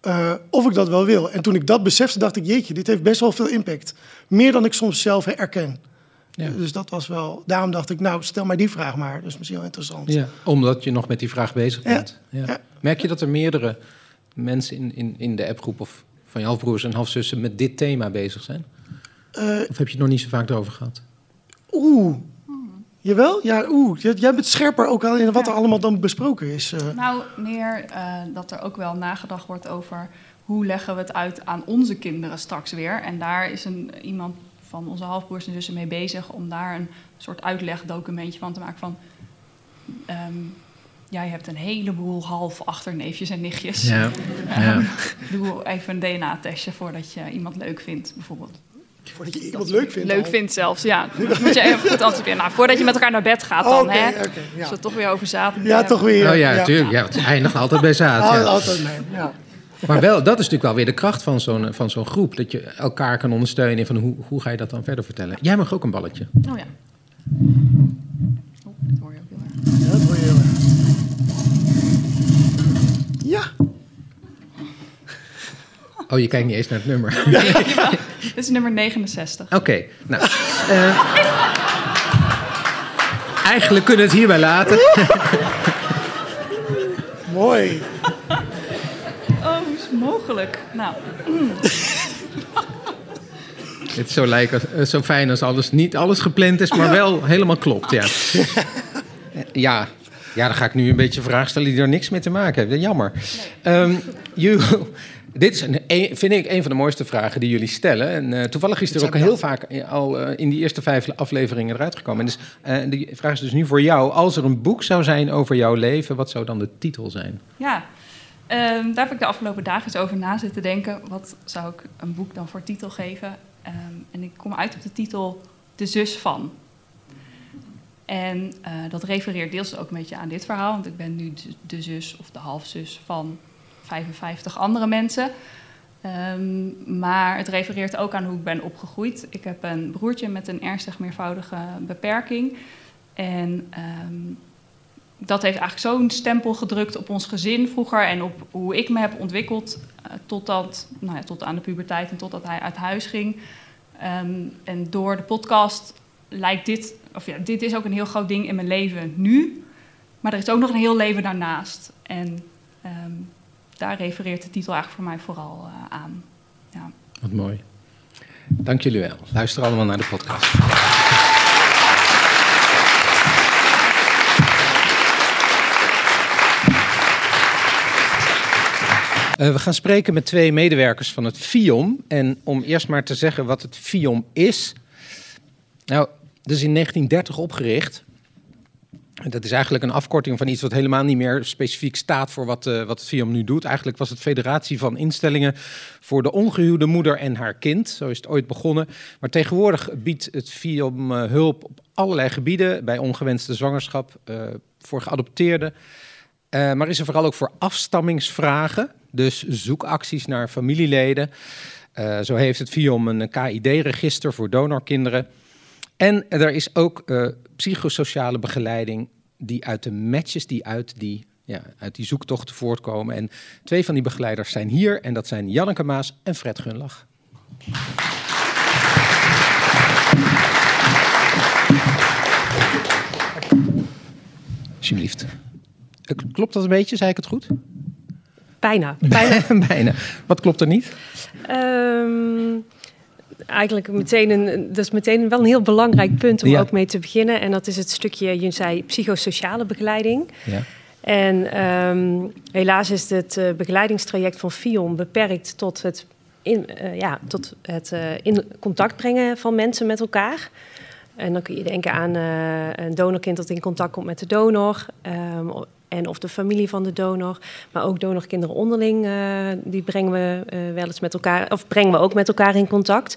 eh, of ik dat wel wil. En toen ik dat besefte, dacht ik, jeetje, dit heeft best wel veel impact. Meer dan ik soms zelf erken. Ja. Dus dat was wel, daarom dacht ik, nou, stel mij die vraag maar. Dat is misschien wel interessant. Ja, omdat je nog met die vraag bezig bent. Ja. ja. Merk je dat er meerdere mensen in, in, in de appgroep of van je halfbroers en halfzussen met dit thema bezig zijn? Eh, Of heb je het nog niet zo vaak erover gehad? Oeh. Jawel? Ja, oeh. Jij bent scherper ook al in wat er allemaal dan besproken is. eh. Nou, meer eh, dat er ook wel nagedacht wordt over hoe leggen we het uit aan onze kinderen straks weer. En daar is een, iemand van onze halfbroers en zussen mee bezig om daar een soort uitlegdocumentje van te maken van... ehm, jij hebt een heleboel half achterneefjes en nichtjes. Ja. Ja. Doe even een DNA-testje voordat je iemand leuk vindt, bijvoorbeeld. Voordat je iemand leuk vindt. Leuk al. vindt zelfs, ja. Dat moet je even goed anticiperen. Nou, voordat je met elkaar naar bed gaat dan, Oké, hè. oké, ja. Als we het toch weer over zaten. Ja, toch weer. oh ja, natuurlijk. Ja. het eindigt altijd bij zaad. Al- Ja. Altijd mee. Ja. Maar wel, dat is natuurlijk wel weer de kracht van zo'n, van zo'n groep. Dat je elkaar kan ondersteunen in van hoe, hoe ga je dat dan verder vertellen. Jij mag ook een balletje. Oh ja. Oh, dat hoor je ook heel erg. ja, dat hoor je heel erg. Ja. Oh, je kijkt niet eens naar het nummer. Dit is nummer 69. Oké, nou. eh, eigenlijk kunnen we het hierbij laten. Mooi. Oh, hoe is het mogelijk? Nou, Het is zo, lijk als, eh, zo fijn als alles, niet alles gepland is, maar wel helemaal klopt, ja. Ja, Ja, dan ga ik nu een beetje vragen stellen die er niks mee te maken hebben. Jammer. Ehm, you, dit is een, een- vind ik een van de mooiste vragen die jullie stellen. En eh, toevallig is er ook heel vaak eh, al eh, in die eerste vijf afleveringen eruit gekomen. En dus, eh, die vraag is dus nu voor jou. Als er een boek zou zijn over jouw leven, wat zou dan de titel zijn? Ja, ehm, daar heb ik de afgelopen dagen eens over na zitten denken. Wat zou ik een boek dan voor titel geven? Ehm, en ik kom uit op de titel De zus van. En eh, dat refereert deels ook een beetje aan dit verhaal, want ik ben nu de, de zus of de halfzus van 55 andere mensen. Ehm, maar het refereert ook aan hoe ik ben opgegroeid. Ik heb een broertje met een ernstig meervoudige beperking. En ehm, dat heeft eigenlijk zo'n stempel gedrukt op ons gezin vroeger en op hoe ik me heb ontwikkeld eh, totdat, nou ja, tot aan de puberteit en totdat hij uit huis ging. Ehm, en door de podcast lijkt dit, of ja, dit is ook een heel groot ding in mijn leven nu, maar er is ook nog een heel leven daarnaast. En daar refereert de titel eigenlijk voor mij vooral eh, aan. Ja. Wat mooi. Dank jullie wel. Luister allemaal naar de podcast. Eh, we gaan spreken met twee medewerkers van het FIOM. En om eerst maar te zeggen wat het FIOM is. Nou, dat is in 1930 opgericht. Dat is eigenlijk een afkorting van iets wat helemaal niet meer specifiek staat voor wat, eh, wat het FIOM nu doet. Eigenlijk was het Federatie van Instellingen voor de ongehuwde moeder en haar kind. Zo is het ooit begonnen. Maar tegenwoordig biedt het FIOM eh, hulp op allerlei gebieden. Bij ongewenste zwangerschap, eh, voor geadopteerden. Maar is er vooral ook voor afstammingsvragen. Dus zoekacties naar familieleden. Zo heeft het FIOM een KID-register voor donorkinderen. En er is ook eh, psychosociale begeleiding die uit de matches die uit die, ja, uit die zoektochten voortkomen. En twee van die begeleiders zijn hier en dat zijn Janneke Maas en Fred Gunlach. Alsjeblieft. Eh, Klopt dat een beetje? Zei ik het goed? Bijna. Bijna. Bijna. Wat klopt er niet? Ehm, eigenlijk meteen een, dat is meteen wel een heel belangrijk punt om Ja. ook mee te beginnen. En dat is het stukje, je zei, psychosociale begeleiding. Ja. En ehm, helaas is het eh, begeleidingstraject van FIOM beperkt tot het, in, eh, ja, tot het eh, in contact brengen van mensen met elkaar. En dan kun je denken aan een donorkind dat in contact komt met de donor. ehm, en of de familie van de donor. Maar ook donorkinderen onderling, eh, die brengen we eh, wel eens met elkaar, of brengen we ook met elkaar in contact.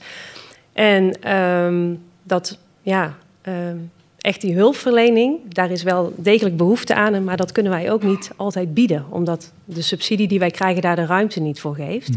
En ehm, dat, ja, ehm, echt die hulpverlening, daar is wel degelijk behoefte aan, maar dat kunnen wij ook niet altijd bieden, omdat de subsidie die wij krijgen daar de ruimte niet voor geeft.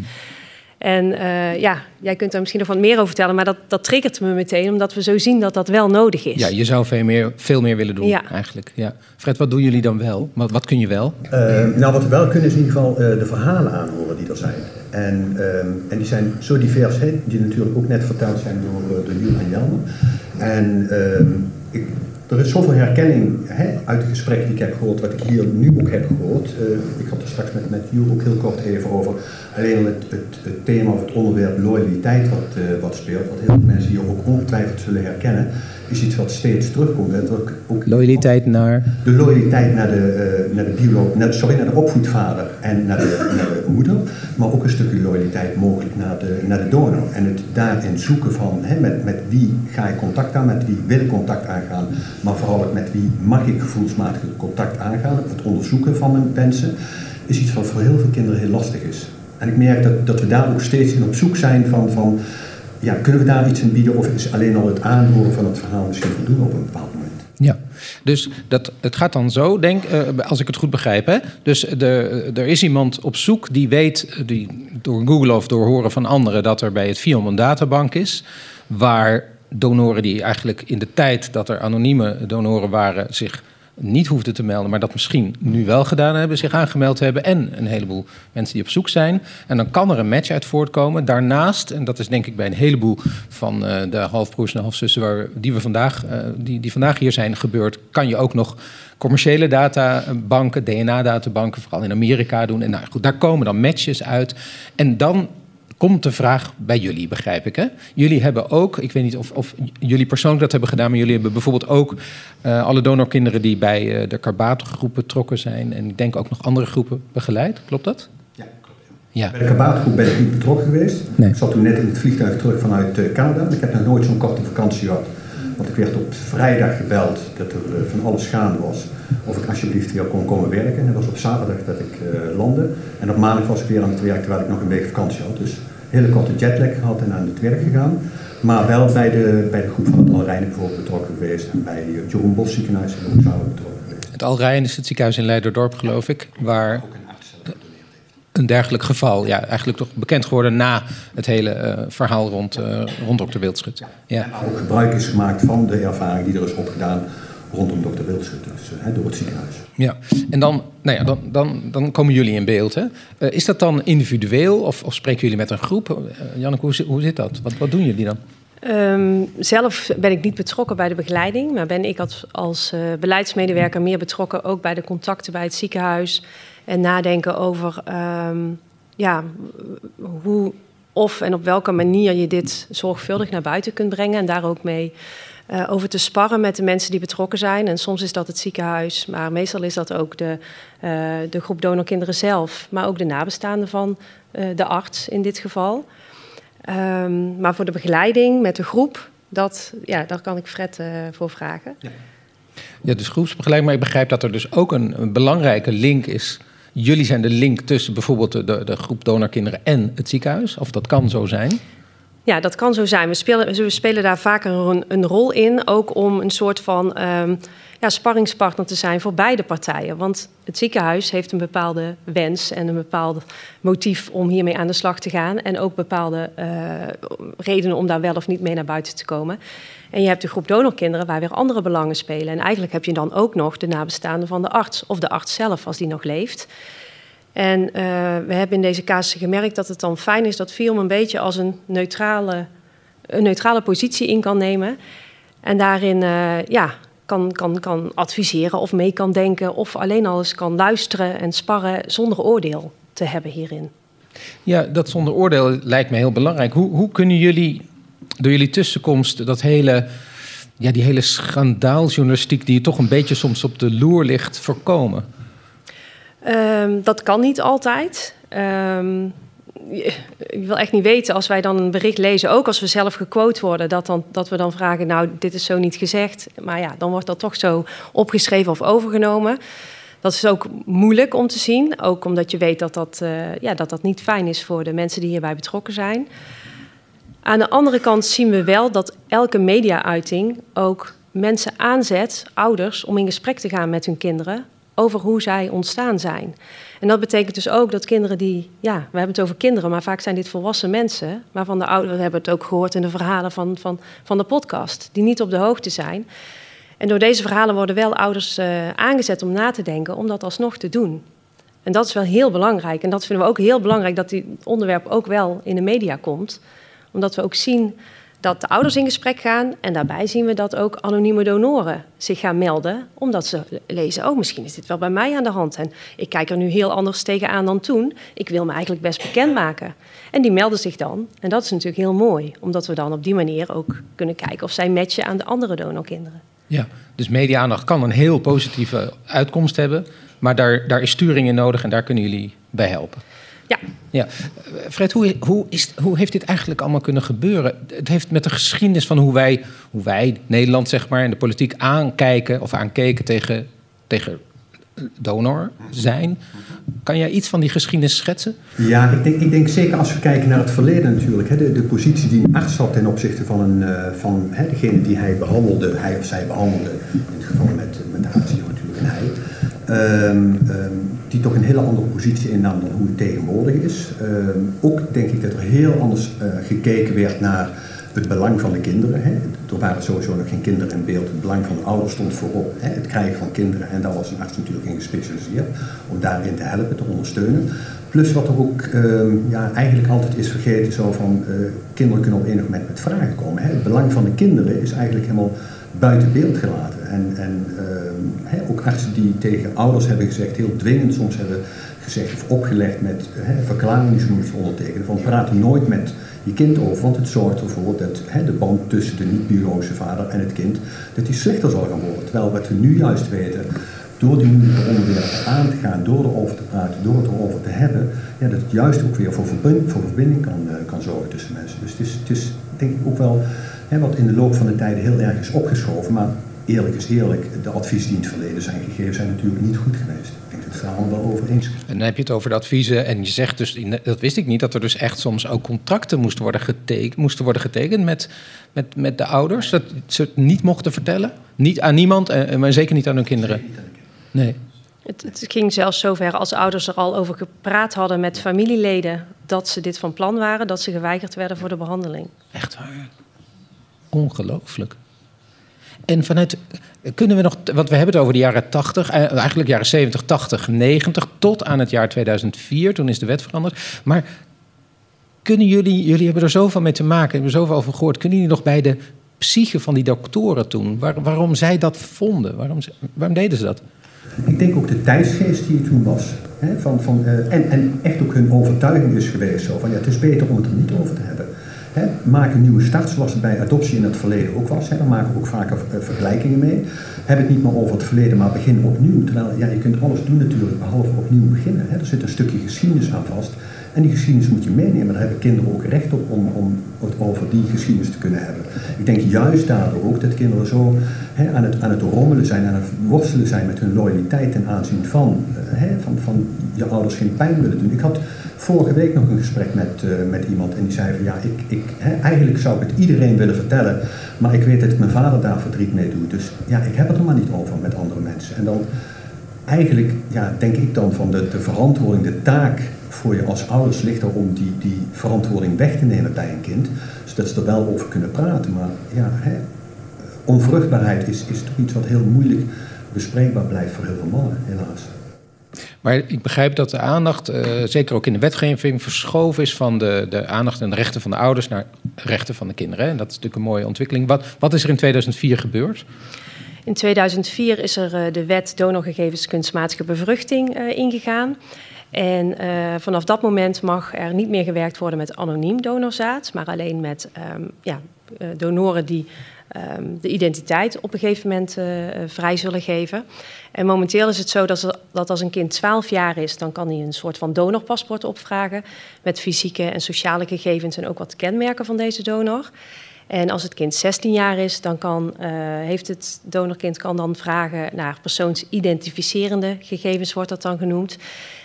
En eh, ja, jij kunt daar misschien nog wat meer over vertellen, maar dat, dat triggert me meteen, omdat we zo zien dat dat wel nodig is. Ja, je zou veel meer, veel meer willen doen Ja. eigenlijk. Ja. Fred, wat doen jullie dan wel? Wat, wat kun je wel? Eh, nou, wat we wel kunnen is in ieder geval eh, de verhalen aanhoren die er zijn. En, ehm, en die zijn zo divers, hè, die natuurlijk ook net verteld zijn door, uh, door Jules en Jan. En ehm, ik, er is zoveel herkenning hè, uit de gesprekken die ik heb gehoord, wat ik hier nu ook heb gehoord. Eh, ik had er straks met, met Jules ook heel kort even over. Alleen al het, het, het thema of het onderwerp loyaliteit wat, eh, wat speelt, wat heel veel mensen hier ook ongetwijfeld zullen herkennen, is iets wat steeds terugkomt. En ook, ook Loyaliteit naar. de loyaliteit naar de, eh, naar de, biolo- naar, sorry, naar de opvoedvader en naar de, naar de moeder, maar ook een stukje loyaliteit mogelijk naar de, naar de donor. En het daarin zoeken van hè, met, met wie ga ik contact aan, met wie wil ik contact aangaan, maar vooral ook met wie mag ik gevoelsmatig contact aangaan, het onderzoeken van mijn wensen, is iets wat voor heel veel kinderen heel lastig is. En ik merk dat, dat we daar ook steeds in op zoek zijn van, van ja, kunnen we daar iets in bieden of is alleen al het aanhoren van het verhaal misschien voldoende op een bepaald moment? Ja, dus dat, het gaat dan zo, denk, eh, als ik het goed begrijp. Hè? Dus de, er is iemand op zoek die weet, die, door Google of door horen van anderen, dat er bij het FIOM een databank is. Waar donoren die eigenlijk in de tijd dat er anonieme donoren waren, zich niet hoefden te melden, maar dat misschien nu wel gedaan hebben, zich aangemeld hebben. En een heleboel mensen die op zoek zijn. En dan kan er een match uit voortkomen. Daarnaast, en dat is denk ik bij een heleboel van eh, de halfbroers en halfzussen waar, die, we vandaag, eh, die, die vandaag hier zijn gebeurd, kan je ook nog commerciële databanken, DNA-databanken, vooral in Amerika doen. En nou goed, daar komen dan matches uit. En dan komt de vraag bij jullie, begrijp ik. Hè? Jullie hebben ook, ik weet niet of, of jullie persoonlijk dat hebben gedaan, maar jullie hebben bijvoorbeeld ook uh, alle donorkinderen die bij uh, de Karbaatgroep betrokken zijn. En ik denk ook nog andere groepen begeleid. Klopt dat? Ja, klopt. Ja. ja. Bij de Karbaatgroep ben ik niet betrokken geweest. Nee. Ik zat toen net in het vliegtuig terug vanuit uh, Canada. Ik heb nog nooit zo'n korte vakantie gehad. Want ik werd op vrijdag gebeld dat er van alles gaande was. Of ik alsjeblieft hier kon komen werken. En dat was op zaterdag dat ik landde. En op maandag was ik weer aan het werk terwijl ik nog een week vakantie had. Dus hele korte jetlag gehad en aan het werk gegaan. Maar wel bij de, bij de groep van het Alrijnen bijvoorbeeld betrokken geweest. En bij het Jeroen Bos ziekenhuis we ook samen betrokken geweest. Het Alrijn is het ziekenhuis in Leiderdorp, geloof ik. Waar een dergelijk geval, ja, eigenlijk toch bekend geworden na het hele uh, verhaal rond, uh, rond dokter Wildschut. Ja. En ook gebruik is gemaakt van de ervaring die er is opgedaan rondom dokter Wildschut, dus uh, door het ziekenhuis. Ja, en dan, nou ja, dan, dan, dan komen jullie in beeld. Hè? Uh, is dat dan individueel of, of spreken jullie met een groep? Uh, Janneke, hoe, hoe zit dat? Wat, wat doen jullie dan? Um, zelf ben ik niet betrokken bij de begeleiding, maar ben ik als, als uh, beleidsmedewerker meer betrokken ook bij de contacten bij het ziekenhuis en nadenken over um, ja, hoe of en op welke manier je dit zorgvuldig naar buiten kunt brengen en daar ook mee uh, over te sparren met de mensen die betrokken zijn. En soms is dat het ziekenhuis, maar meestal is dat ook de, uh, de groep donorkinderen zelf, maar ook de nabestaanden van uh, de arts in dit geval. Um, maar voor de begeleiding met de groep, dat, ja, daar kan ik Fred voor vragen. Ja. ja, dus groepsbegeleiding, maar ik begrijp dat er dus ook een, een belangrijke link is. Jullie zijn de link tussen bijvoorbeeld de, de groep donorkinderen en het ziekenhuis, of dat kan zo zijn? Ja, dat kan zo zijn. We spelen, we spelen daar vaker een, een rol in, ook om een soort van um, ja, sparringspartner te zijn voor beide partijen. Want het ziekenhuis heeft een bepaalde wens en een bepaald motief om hiermee aan de slag te gaan. En ook bepaalde uh, redenen om daar wel of niet mee naar buiten te komen. En je hebt de groep donorkinderen waar weer andere belangen spelen. En eigenlijk heb je dan ook nog de nabestaanden van de arts of de arts zelf als die nog leeft. En uh, we hebben in deze casus gemerkt dat het dan fijn is dat film een beetje als een neutrale, een neutrale positie in kan nemen. En daarin uh, ja, kan, kan, kan adviseren of mee kan denken of alleen al eens kan luisteren en sparren zonder oordeel te hebben hierin. Ja, dat zonder oordeel lijkt me heel belangrijk. Hoe, hoe kunnen jullie door jullie tussenkomst dat hele, ja, die hele schandaaljournalistiek die toch een beetje soms op de loer ligt voorkomen? Um, dat kan niet altijd. Um, ik wil echt niet weten als wij dan een bericht lezen, ook als we zelf gequote worden, dat, dan, dat we dan vragen, nou, dit is zo niet gezegd. Maar ja, dan wordt dat toch zo opgeschreven of overgenomen. Dat is ook moeilijk om te zien, ook omdat je weet dat dat, uh, ja, dat, dat niet fijn is voor de mensen die hierbij betrokken zijn. Aan de andere kant zien we wel dat elke media-uiting ook mensen aanzet, ouders, om in gesprek te gaan met hun kinderen over hoe zij ontstaan zijn. En dat betekent dus ook dat kinderen die, ja, we hebben het over kinderen, maar vaak zijn dit volwassen mensen, waarvan de ouderen, we hebben het ook gehoord in de verhalen van, van, van de podcast, die niet op de hoogte zijn. En door deze verhalen worden wel ouders uh, aangezet om na te denken, om dat alsnog te doen. En dat is wel heel belangrijk. En dat vinden we ook heel belangrijk dat dit onderwerp ook wel in de media komt. Omdat we ook zien dat de ouders in gesprek gaan. En daarbij zien we dat ook anonieme donoren zich gaan melden. Omdat ze lezen, oh misschien is dit wel bij mij aan de hand. En ik kijk er nu heel anders tegenaan dan toen. Ik wil me eigenlijk best bekendmaken. En die melden zich dan. En dat is natuurlijk heel mooi. Omdat we dan op die manier ook kunnen kijken of zij matchen aan de andere donorkinderen. Ja, dus media-aandacht kan een heel positieve uitkomst hebben. Maar daar, daar is sturing in nodig en daar kunnen jullie bij helpen. Ja. ja. Fred, hoe, hoe, is, hoe heeft dit eigenlijk allemaal kunnen gebeuren? Het heeft met de geschiedenis van hoe wij, hoe wij Nederland zeg maar, en de politiek aankijken of aankeken tegen, tegen donor zijn. Kan jij iets van die geschiedenis schetsen? Ja, ik denk, ik denk zeker als we kijken naar het verleden natuurlijk. Hè, de, de positie die een arts had ten opzichte van, een, uh, van hè, degene die hij behandelde, hij of zij behandelde. In het geval met, met de arts natuurlijk en hij. Um, um, die toch een hele andere positie innam dan hoe het tegenwoordig is. Uh, ook denk ik dat er heel anders uh, gekeken werd naar het belang van de kinderen. Hè. Er waren sowieso nog geen kinderen in beeld. Het belang van de ouders stond voorop. Hè. Het krijgen van kinderen. En daar was een arts natuurlijk in gespecialiseerd. Om daarin te helpen, te ondersteunen. Plus wat er ook ja, eigenlijk altijd is vergeten. Zo van uh, kinderen kunnen op enig moment met vragen komen. Hè. Het belang van de kinderen is eigenlijk helemaal buiten beeld gelaten. En, en ehm, ook artsen die tegen ouders hebben gezegd, heel dwingend soms hebben gezegd of opgelegd met verklaringen die ze moeten ondertekenen. Van praat er nooit met je kind over, want het zorgt ervoor dat de band tussen de niet-biologische vader en het kind, dat die slechter zal gaan worden. Terwijl wat we nu juist weten, door die moeilijke onderwerpen aan te gaan, door erover te praten, door het erover te hebben, ja, dat het juist ook weer voor, verbind, voor verbinding kan, uh, kan zorgen tussen mensen. Dus het is, het is denk ik ook wel hè, wat in de loop van de tijden heel erg is opgeschoven. Maar eerlijk is eerlijk, de adviezen die in het verleden zijn gegeven zijn natuurlijk niet goed geweest. Ik denk dat het daar allemaal wel over eens En dan heb je het over de adviezen en je zegt dus, dat wist ik niet, dat er dus echt soms ook contracten moesten worden getekend, moesten worden getekend met, met, met de ouders. Dat ze het niet mochten vertellen. Niet aan niemand, en, maar zeker niet aan hun kinderen. Nee. Het, het, ging zelfs zover als ouders er al over gepraat hadden met familieleden dat ze dit van plan waren, dat ze geweigerd werden voor de behandeling. Echt waar. Ongelooflijk. En vanuit, kunnen we nog, want we hebben het over de jaren 80, eh, eigenlijk jaren 70, 80, 90, tot aan het jaar 2004, toen is de wet veranderd. Maar kunnen jullie, jullie hebben er zoveel mee te maken, hebben er zoveel over gehoord, kunnen jullie nog bij de psyche van die doktoren toen, waar, waarom zij dat vonden? Waarom, waarom deden ze dat? Ik denk ook de tijdsgeest die er toen was. Hè, van, van, uh, en, en echt ook hun overtuiging is geweest. Zo, van, ja, het is beter om het er niet over te hebben. Maak een nieuwe start, zoals het bij adoptie in het verleden ook was. Hè, dan maken we ook vaker uh, vergelijkingen mee. Heb het niet meer over het verleden, maar begin opnieuw. Terwijl ja, je kunt alles doen natuurlijk, behalve opnieuw beginnen. Er zit een stukje geschiedenis aan vast. En die geschiedenis moet je meenemen. Daar hebben kinderen ook recht op om, om het over die geschiedenis te kunnen hebben. Ik denk juist daardoor ook dat kinderen zo aan, het, aan rommelen zijn, aan het worstelen zijn met hun loyaliteit ten aanzien van, hè, van, van je ouders geen pijn willen doen. Ik had vorige week nog een gesprek met, uh, met iemand en die zei van ja, ik, ik, eigenlijk zou ik het iedereen willen vertellen, maar ik weet dat mijn vader daar verdriet mee doet. Dus ja, ik heb het er maar niet over met andere mensen. En dan eigenlijk ja, denk ik dan van de, de verantwoording, de taak voor je als ouders ligt er om die, die verantwoording weg te nemen bij een kind. Zodat ze er wel over kunnen praten. Maar ja, onvruchtbaarheid is, is toch iets wat heel moeilijk bespreekbaar blijft voor heel veel mannen, helaas. Maar ik begrijp dat de aandacht, uh, zeker ook in de wetgeving, verschoven is van de, de aandacht en de rechten van de ouders naar rechten van de kinderen. En dat is natuurlijk een mooie ontwikkeling. Wat, wat is er in 2004 gebeurd? In 2004 is er uh, de wet donorgegevens kunstmatige bevruchting uh, ingegaan. En vanaf dat moment mag er niet meer gewerkt worden met anoniem donorzaad, maar alleen met um, ja, donoren die um, de identiteit op een gegeven moment uh, vrij zullen geven. En momenteel is het zo dat, dat als een kind 12 jaar is, dan kan hij een soort van donorpaspoort opvragen met fysieke en sociale gegevens en ook wat kenmerken van deze donor. En als het kind 16 jaar is, dan kan, uh, heeft het donorkind kan dan vragen naar persoonsidentificerende gegevens, wordt dat dan genoemd.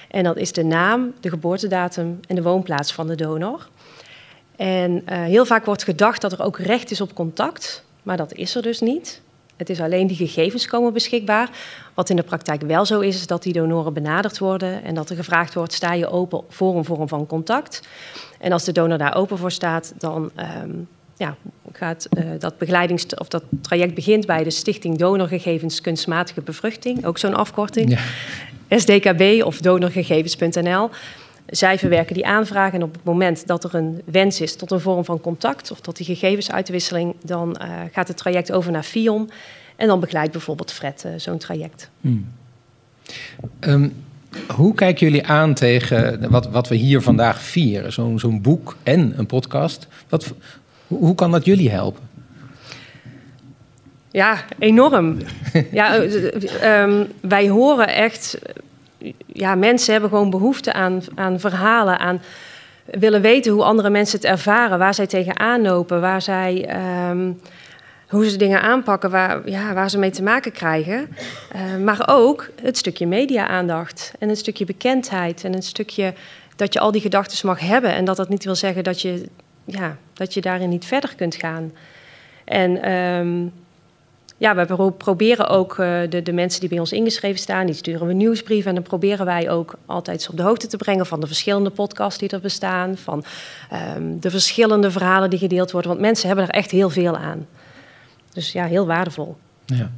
En dat is de naam, de geboortedatum en de woonplaats van de donor. En heel vaak wordt gedacht dat er ook recht is op contact, maar dat is er dus niet. Het is alleen die gegevens komen beschikbaar. Wat in de praktijk wel zo is, is dat die donoren benaderd worden en dat er gevraagd wordt: sta je open voor een vorm van contact? En als de donor daar open voor staat, dan um, ja, gaat uh, dat begeleidings of dat traject begint bij de Stichting Donorgegevens Kunstmatige Bevruchting, ook zo'n afkorting. Ja. SDKB of donorgegevens.nl. Zij verwerken die aanvragen en op het moment dat er een wens is tot een vorm van contact of tot die gegevensuitwisseling, dan uh, gaat het traject over naar FION en dan begeleidt bijvoorbeeld Fred uh, zo'n traject. Hmm. Um, hoe kijken jullie aan tegen wat, wat we hier vandaag vieren? Zo'n zo'n boek en een podcast. Wat, hoe, hoe kan dat jullie helpen? Ja, enorm. ja, um, wij horen echt. Ja, mensen hebben gewoon behoefte aan, aan verhalen, aan willen weten hoe andere mensen het ervaren, waar zij tegenaan lopen, waar zij. Um, hoe ze dingen aanpakken waar, ja, waar ze mee te maken krijgen. Uh, maar ook het stukje media-aandacht en een stukje bekendheid en een stukje dat je al die gedachten mag hebben en dat dat niet wil zeggen dat je, ja, dat je daarin niet verder kunt gaan. En um, ja, we proberen ook uh, de, de mensen die bij ons ingeschreven staan, die sturen we nieuwsbrieven. En dan proberen wij ook altijd op de hoogte te brengen van de verschillende podcasts die er bestaan. Van um, de verschillende verhalen die gedeeld worden. Want mensen hebben er echt heel veel aan. Dus ja, heel waardevol. Ja.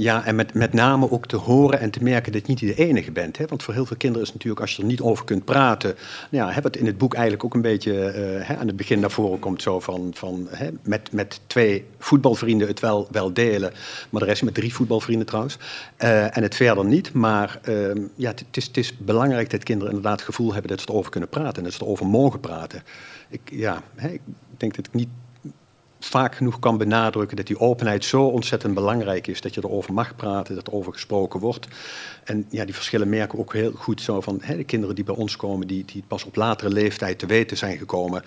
Ja, en met, met name ook te horen en te merken dat je niet de enige bent. Hè? Want voor heel veel kinderen is natuurlijk, als je er niet over kunt praten. Nou ja, heb het in het boek eigenlijk ook een beetje uh, hè, aan het begin naar voren komt zo van, van hè, met, met twee voetbalvrienden het wel, wel delen. Maar de rest met drie voetbalvrienden trouwens. Uh, en het verder niet. Maar uh, ja, het is, het is belangrijk dat kinderen inderdaad het gevoel hebben dat ze erover kunnen praten. En dat ze erover mogen praten. Ik, ja, hè, ik denk dat ik niet vaak genoeg kan benadrukken dat die openheid zo ontzettend belangrijk is. Dat je erover mag praten, dat er over gesproken wordt. En ja, die verschillen merken ook heel goed zo van hè, de kinderen die bij ons komen, die, die pas op latere leeftijd te weten zijn gekomen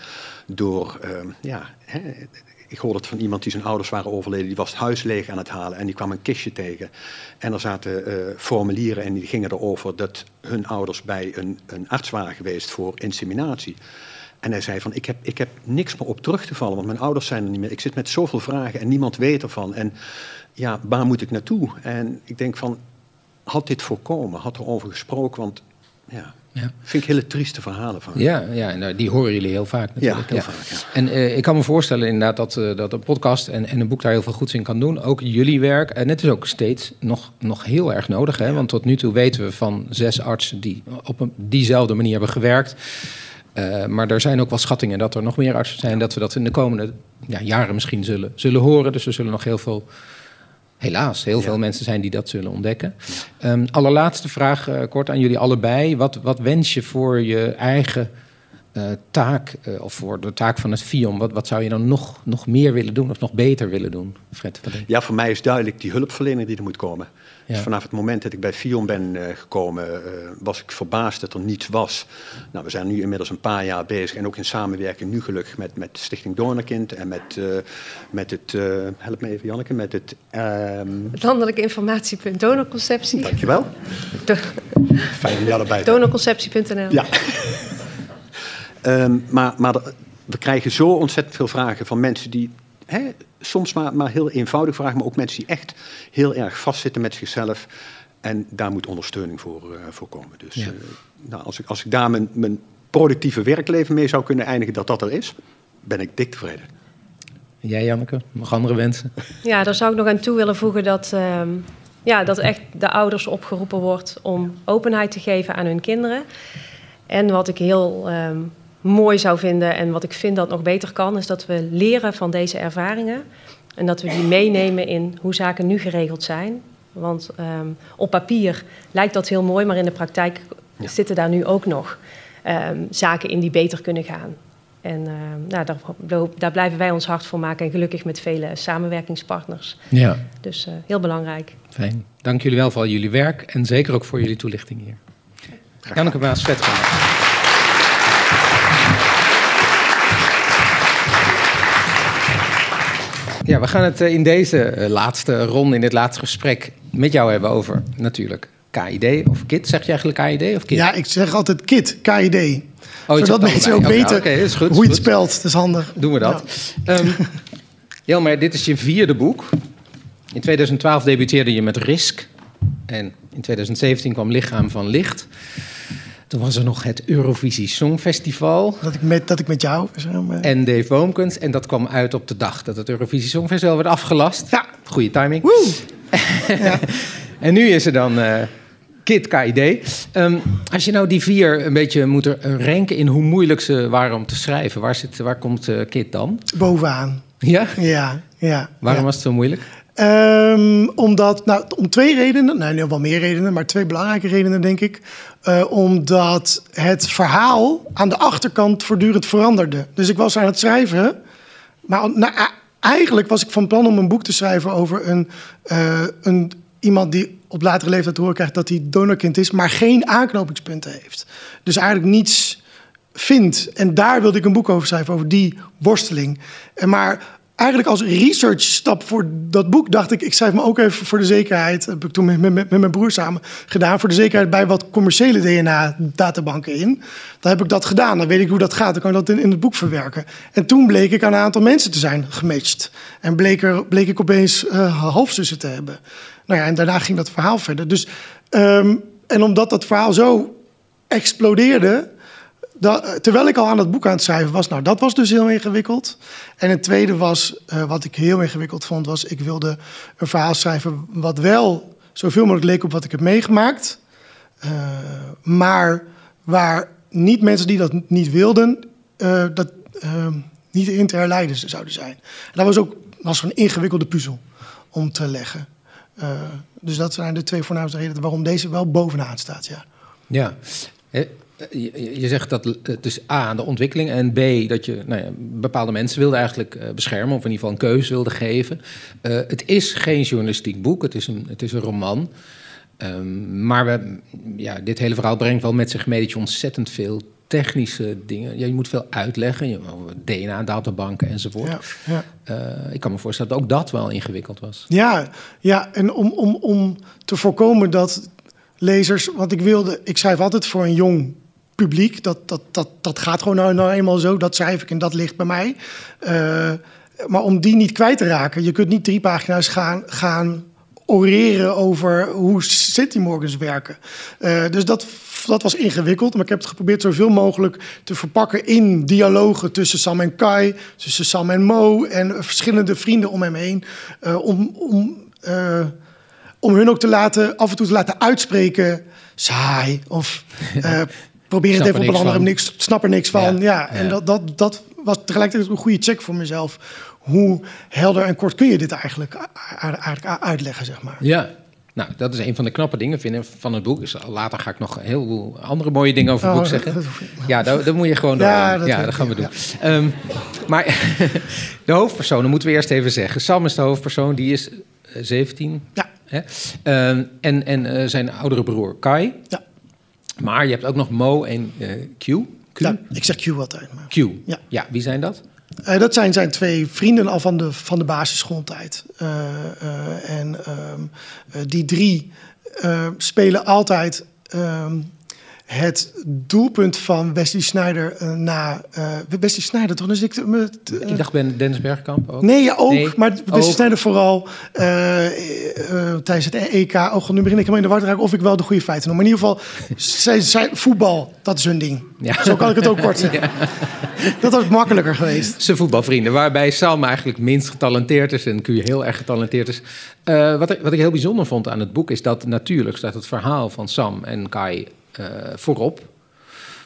door, uh, ja, hè, ik hoorde het van iemand die zijn ouders waren overleden, die was het huis leeg aan het halen en die kwam een kistje tegen. En er zaten uh, formulieren en die gingen erover dat hun ouders bij een, een arts waren geweest voor inseminatie. En hij zei van, ik heb, ik heb niks meer op terug te vallen, want mijn ouders zijn er niet meer. Ik zit met zoveel vragen en niemand weet ervan. En ja, waar moet ik naartoe? En ik denk van, had dit voorkomen? Had er over gesproken? Want ja, ja. vind ik hele trieste verhalen van. Ja, ja en die horen jullie heel vaak natuurlijk. Ja, heel vaak. Ja. En uh, ik kan me voorstellen inderdaad dat, uh, dat een podcast en, en een boek daar heel veel goeds in kan doen. Ook jullie werk. En het is ook steeds nog, nog heel erg nodig. Hè? Want tot nu toe weten we van zes artsen die op een, diezelfde manier hebben gewerkt. Uh, maar er zijn ook wel schattingen dat er nog meer artsen zijn. Dat we dat in de komende ja, jaren misschien zullen, zullen horen. Dus er zullen nog heel veel, helaas, heel ja. veel mensen zijn die dat zullen ontdekken. Um, allerlaatste vraag, uh, kort aan jullie allebei. Wat, wat wens je voor je eigen uh, taak, of voor de taak van het FIOM? Wat, wat zou je dan nog, nog meer willen doen of nog beter willen doen, Fred? Ja, voor mij is duidelijk die hulpverlening die er moet komen. Dus vanaf het moment dat ik bij Fion ben uh, gekomen, uh, was ik verbaasd dat er niets was. Nou, we zijn nu inmiddels een paar jaar bezig en ook in samenwerking nu gelukkig met, met Stichting Donorkind en met, uh, met het, help me even Janneke, met het... Um... Het landelijk informatiepunt donorconceptie. Dankjewel. Do Fijn om je allebei Donorconceptie.nl Ja. um, maar maar we krijgen zo ontzettend veel vragen van mensen die... Hè, soms maar, maar heel eenvoudig vragen, maar ook mensen die echt heel erg vastzitten met zichzelf. En daar moet ondersteuning voor, uh, voor komen. Dus ja. uh, nou, als, ik, als ik daar mijn, mijn productieve werkleven mee zou kunnen eindigen, dat dat er is, ben ik dik tevreden. Jij, Janneke, nog andere wensen? Ja, daar zou ik nog aan toe willen voegen dat, uh, ja, dat echt de ouders opgeroepen wordt om openheid te geven aan hun kinderen. En wat ik heel um, mooi zou vinden en wat ik vind dat nog beter kan, is dat we leren van deze ervaringen. En dat we die meenemen in hoe zaken nu geregeld zijn. Want um, op papier lijkt dat heel mooi, maar in de praktijk ja. zitten daar nu ook nog um, zaken in die beter kunnen gaan. En uh, nou, daar, daar, blijven wij ons hart voor maken. En gelukkig met vele samenwerkingspartners. Ja. Dus uh, heel belangrijk. Fijn. Dank jullie wel voor al jullie werk. En zeker ook voor jullie toelichting hier. Janneke Maas, Vetgemaakt. Ja, we gaan het in deze laatste ronde, in dit laatste gesprek met jou hebben over natuurlijk KID of KIT. Zeg je eigenlijk KID of KIT? Ja, ik zeg altijd KIT, KID. Oh, Zodat mensen ook okay, weten okay, is goed, hoe je het spelt. Dat is handig. Doen we dat. Ja. Um, Jelmer, dit is je vierde boek. In 2012 debuteerde je met Risk. En in 2017 kwam Lichaam van Licht. Toen was er nog het Eurovisie Songfestival. Dat ik met, dat ik met jou... En Dave Boomkens. En dat kwam uit op de dag dat het Eurovisie Songfestival werd afgelast. Ja. Goeie timing. Woe! ja. En nu is er dan uh, Kit KID. Um, als je nou die vier een beetje moet ranken in hoe moeilijk ze waren om te schrijven... waar, zit, waar komt uh, Kit dan? Bovenaan. Ja? Ja, ja. Waarom ja. was het zo moeilijk? Um, omdat, nou, om twee redenen, nou, nee, wel meer redenen, maar twee belangrijke redenen, denk ik. Uh, omdat het verhaal aan de achterkant voortdurend veranderde. Dus ik was aan het schrijven, maar nou, eigenlijk was ik van plan om een boek te schrijven over een, uh, een iemand die op latere leeftijd horen krijgt dat hij donorkind is, maar geen aanknopingspunten heeft. Dus eigenlijk niets vindt. En daar wilde ik een boek over schrijven, over die worsteling. En maar eigenlijk als research stap voor dat boek dacht ik, ik schrijf me ook even voor de zekerheid, heb ik toen met, met, met mijn broer samen gedaan, voor de zekerheid bij wat commerciële DNA-databanken in. Dan heb ik dat gedaan, dan weet ik hoe dat gaat, dan kan ik dat in, in het boek verwerken. En toen bleek ik aan een aantal mensen te zijn gematcht. En bleek, bleek ik opeens uh, halfzussen te hebben. Nou ja, en daarna ging dat verhaal verder. Dus, um, en omdat dat verhaal zo explodeerde, dat, terwijl ik al aan het boek aan het schrijven was, nou, dat was dus heel ingewikkeld. En het tweede was, uh, wat ik heel ingewikkeld vond, was ik wilde een verhaal schrijven wat wel zoveel mogelijk leek op wat ik heb meegemaakt. Uh, maar waar niet mensen die dat niet wilden, dat niet in te herleiden zouden zijn. En dat was ook was een ingewikkelde puzzel om te leggen. dus dat zijn de twee voornaamste redenen waarom deze wel bovenaan staat, ja. Ja, je, zegt dat het is A, de ontwikkeling en B, dat je nou ja, bepaalde mensen wilde eigenlijk uh, beschermen, of in ieder geval een keuze wilde geven. Uh, het is geen journalistiek boek, het is een, het is een roman. Um, maar we, ja, dit hele verhaal brengt wel met zich mee dat je ontzettend veel technische dingen. Ja, je moet veel uitleggen, je, DNA-databanken enzovoort. Ja, ja. Uh, ik kan me voorstellen dat ook dat wel ingewikkeld was. Ja, ja en om, om, om te voorkomen dat lezers. Want ik wilde, ik schrijf altijd voor een jong publiek. Dat, dat, dat, dat gaat gewoon nou, nou eenmaal zo. Dat schrijf ik en dat ligt bij mij. Uh, maar om die niet kwijt te raken. Je kunt niet drie pagina's gaan, gaan oreren over hoe City Morgans werken. Uh, dus dat, dat was ingewikkeld. Maar ik heb het geprobeerd zoveel mogelijk te verpakken in dialogen tussen Sam en Kai, tussen Sam en Mo en verschillende vrienden om hem heen. Uh, om, om om hun ook te laten, af en toe te laten uitspreken, saai of probeer het even op een andere manier, snap er niks van. Ja, en Dat, dat, dat was tegelijkertijd een goede check voor mezelf. Hoe helder en kort kun je dit eigenlijk, eigenlijk uitleggen, zeg maar. Ja, nou, dat is een van de knappe dingen vinden van het boek. Dus later ga ik nog heel veel andere mooie dingen over het boek oh, zeggen. ja, dat, dat, moet je gewoon doen. Ja, dat, ja, dat gaan we doen. Um, maar de hoofdpersonen moeten we eerst even zeggen. Sam is de hoofdpersoon, die is 17. Ja. Hè? Uh, en en uh, zijn oudere broer Kai. Ja. Maar je hebt ook nog Mo en uh, Q. Q. Ja, ik zeg Q altijd. Maar... Q. Ja. ja, wie zijn dat? Uh, dat zijn zijn twee vrienden al van de, van de basisschooltijd. en ehm, die drie spelen altijd ehm, het doelpunt van Wesley Snyder uh, na... Uh, Wesley Snyder, toch? Dus ik, uh, ik dacht ben Dennis Bergkamp ook. Nee, ja, ook. Nee, maar Wesley. Snyder vooral tijdens het EK. Oh, nu begin ik helemaal in de war te raken of ik wel de goede feiten noem. Maar in ieder geval, zij, zij, voetbal, dat is hun ding. Ja. Zo kan ik het ook kort zeggen. Ja. Dat was makkelijker geweest. Zijn voetbalvrienden, waarbij Sam eigenlijk minst getalenteerd is en Q heel erg getalenteerd is. wat, ik, wat ik heel bijzonder vond aan het boek is dat natuurlijk staat het verhaal van Sam en Kai voorop.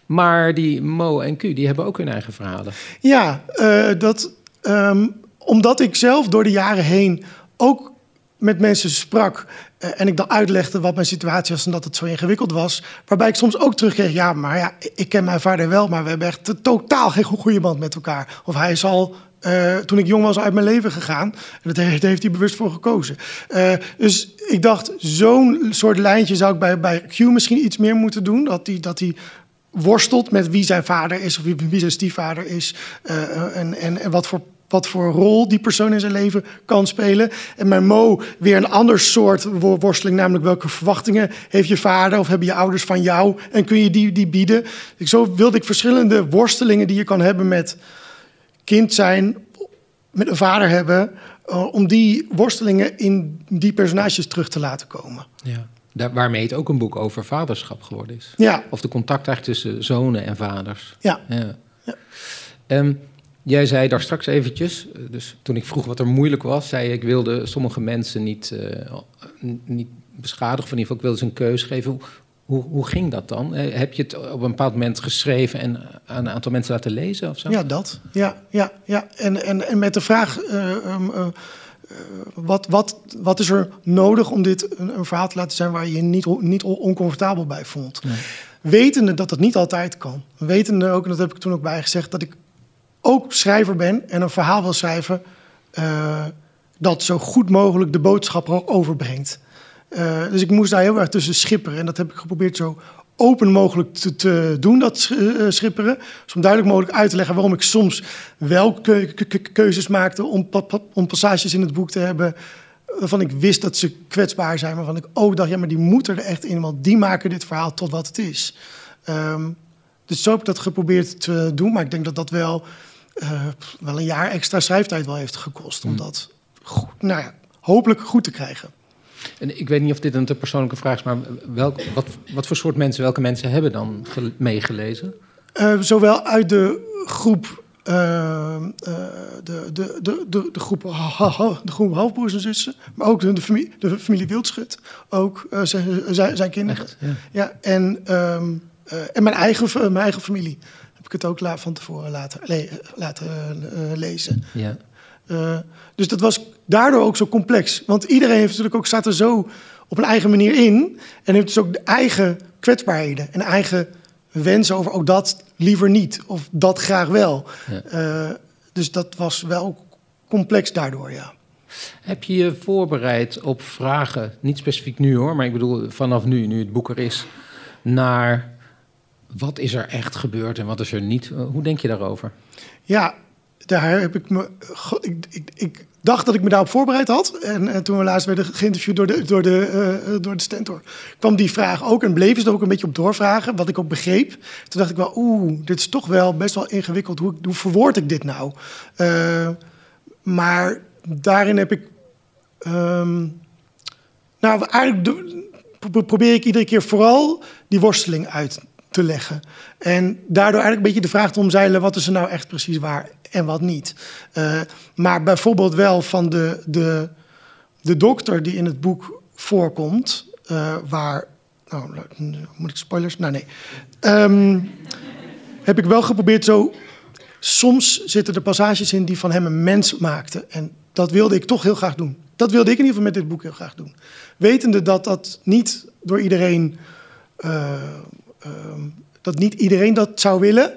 Maar die Mo en Q, die hebben ook hun eigen verhalen. Ja, uh, dat, um, omdat ik zelf door de jaren heen ook met mensen sprak uh, en ik dan uitlegde wat mijn situatie was en dat het zo ingewikkeld was, waarbij ik soms ook terugkreeg, ja, maar ja, ik ken mijn vader wel, maar we hebben echt totaal geen goede band met elkaar. Of hij is al uh, toen ik jong was uit mijn leven gegaan. En daar heeft, hij bewust voor gekozen. Uh, dus ik dacht, zo'n soort lijntje zou ik bij, bij Q misschien iets meer moeten doen. Dat hij dat worstelt met wie zijn vader is of wie, wie zijn stiefvader is. Uh, en, en, en wat voor wat voor rol die persoon in zijn leven kan spelen. En bij Mo weer een ander soort worsteling, namelijk welke verwachtingen heeft je vader of hebben je ouders van jou en kun je die, die bieden. Zo wilde ik verschillende worstelingen die je kan hebben met kind zijn, met een vader hebben, uh, om die worstelingen in die personages terug te laten komen. Ja. Daar, waarmee het ook een boek over vaderschap geworden is. Ja. Of de contact eigenlijk tussen zonen en vaders. Ja. ja. ja. Um, jij zei daar straks eventjes, eh, dus toen ik vroeg wat er moeilijk was, zei je, ik wilde sommige mensen niet, uh, niet beschadigen, of in ieder geval ik wilde ze een keus geven. Hoe, hoe ging dat dan? Eh, heb je het op een bepaald moment geschreven en aan een aantal mensen laten lezen of zo? Ja, dat. Ja, ja, ja. En, en, en met de vraag: uh, uh, wat, wat, wat is er nodig om dit een, een, verhaal te laten zijn waar je je niet, niet oncomfortabel bij voelt? Nee. Wetende dat dat niet altijd kan. Wetende ook, en dat heb ik toen ook bij gezegd, dat ik ook schrijver ben en een verhaal wil schrijven dat zo goed mogelijk de boodschap overbrengt. Uh, dus ik moest daar heel erg tussen schipperen. En dat heb ik geprobeerd zo open mogelijk te, te doen, dat uh, schipperen. Dus om duidelijk mogelijk uit te leggen waarom ik soms wel ke ke keuzes maakte om, om, passages in het boek te hebben waarvan ik wist dat ze kwetsbaar zijn, maar waarvan ik ook dacht, ja, maar die moeten er echt in, want die maken dit verhaal tot wat het is. Um, dus zo heb ik dat geprobeerd te doen, maar ik denk dat dat wel, uh, wel een jaar extra schrijftijd wel heeft gekost, om hmm. dat goed, nou ja, hopelijk goed te krijgen. En ik weet niet of dit een te persoonlijke vraag is, maar welk, wat, wat voor soort mensen, welke mensen hebben dan meegelezen? Eh, zowel uit de groep, eh, eh, de, de, de, de, de, groep, ha- ha- de groep halfbroers en zussen, maar ook de, de familie, de familie Wildschut, ook zijn, zijn, zijn kinderen. Echt, ja. Ja, en, ehm, eh, en mijn, eigen, mijn eigen familie heb ik het ook la, van tevoren laten, le- laten lezen. Ja. Dus dat was daardoor ook zo complex. Want iedereen heeft natuurlijk ook, staat er zo op een eigen manier in. En heeft dus ook de eigen kwetsbaarheden en eigen wensen over ook dat liever niet. Of dat graag wel. Ja. Eh, dus dat was wel complex daardoor, ja. Heb je je voorbereid op vragen, niet specifiek nu hoor, maar ik bedoel vanaf nu, nu het boek er is, naar wat is er echt gebeurd en wat is er niet? Hoe denk je daarover? Ja, daar heb ik me. Ik, ik, dacht dat ik me daarop voorbereid had. En, en toen we laatst werden geïnterviewd door de, door, de, eh, door de Stentor, kwam die vraag ook en bleef ze er ook een beetje op doorvragen, wat ik ook begreep. Toen dacht ik wel, oeh, dit is toch wel best wel ingewikkeld. Hoe, hoe verwoord ik dit nou? Eh, maar daarin heb ik. ehm, nou, eigenlijk probeer ik iedere keer vooral die worsteling uit te leggen. En daardoor eigenlijk een beetje de vraag te omzeilen... wat is er nou echt precies waar en wat niet. Eh, maar bijvoorbeeld wel van de, de, de dokter die in het boek voorkomt... eh, waar... Oh, moet ik spoilers? Nou, nee. Ehm, heb ik wel geprobeerd zo... Soms zitten er passages in die van hem een mens maakten. En dat wilde ik toch heel graag doen. Dat wilde ik in ieder geval met dit boek heel graag doen. Wetende dat dat niet door iedereen... eh, ehm, dat niet iedereen dat zou willen.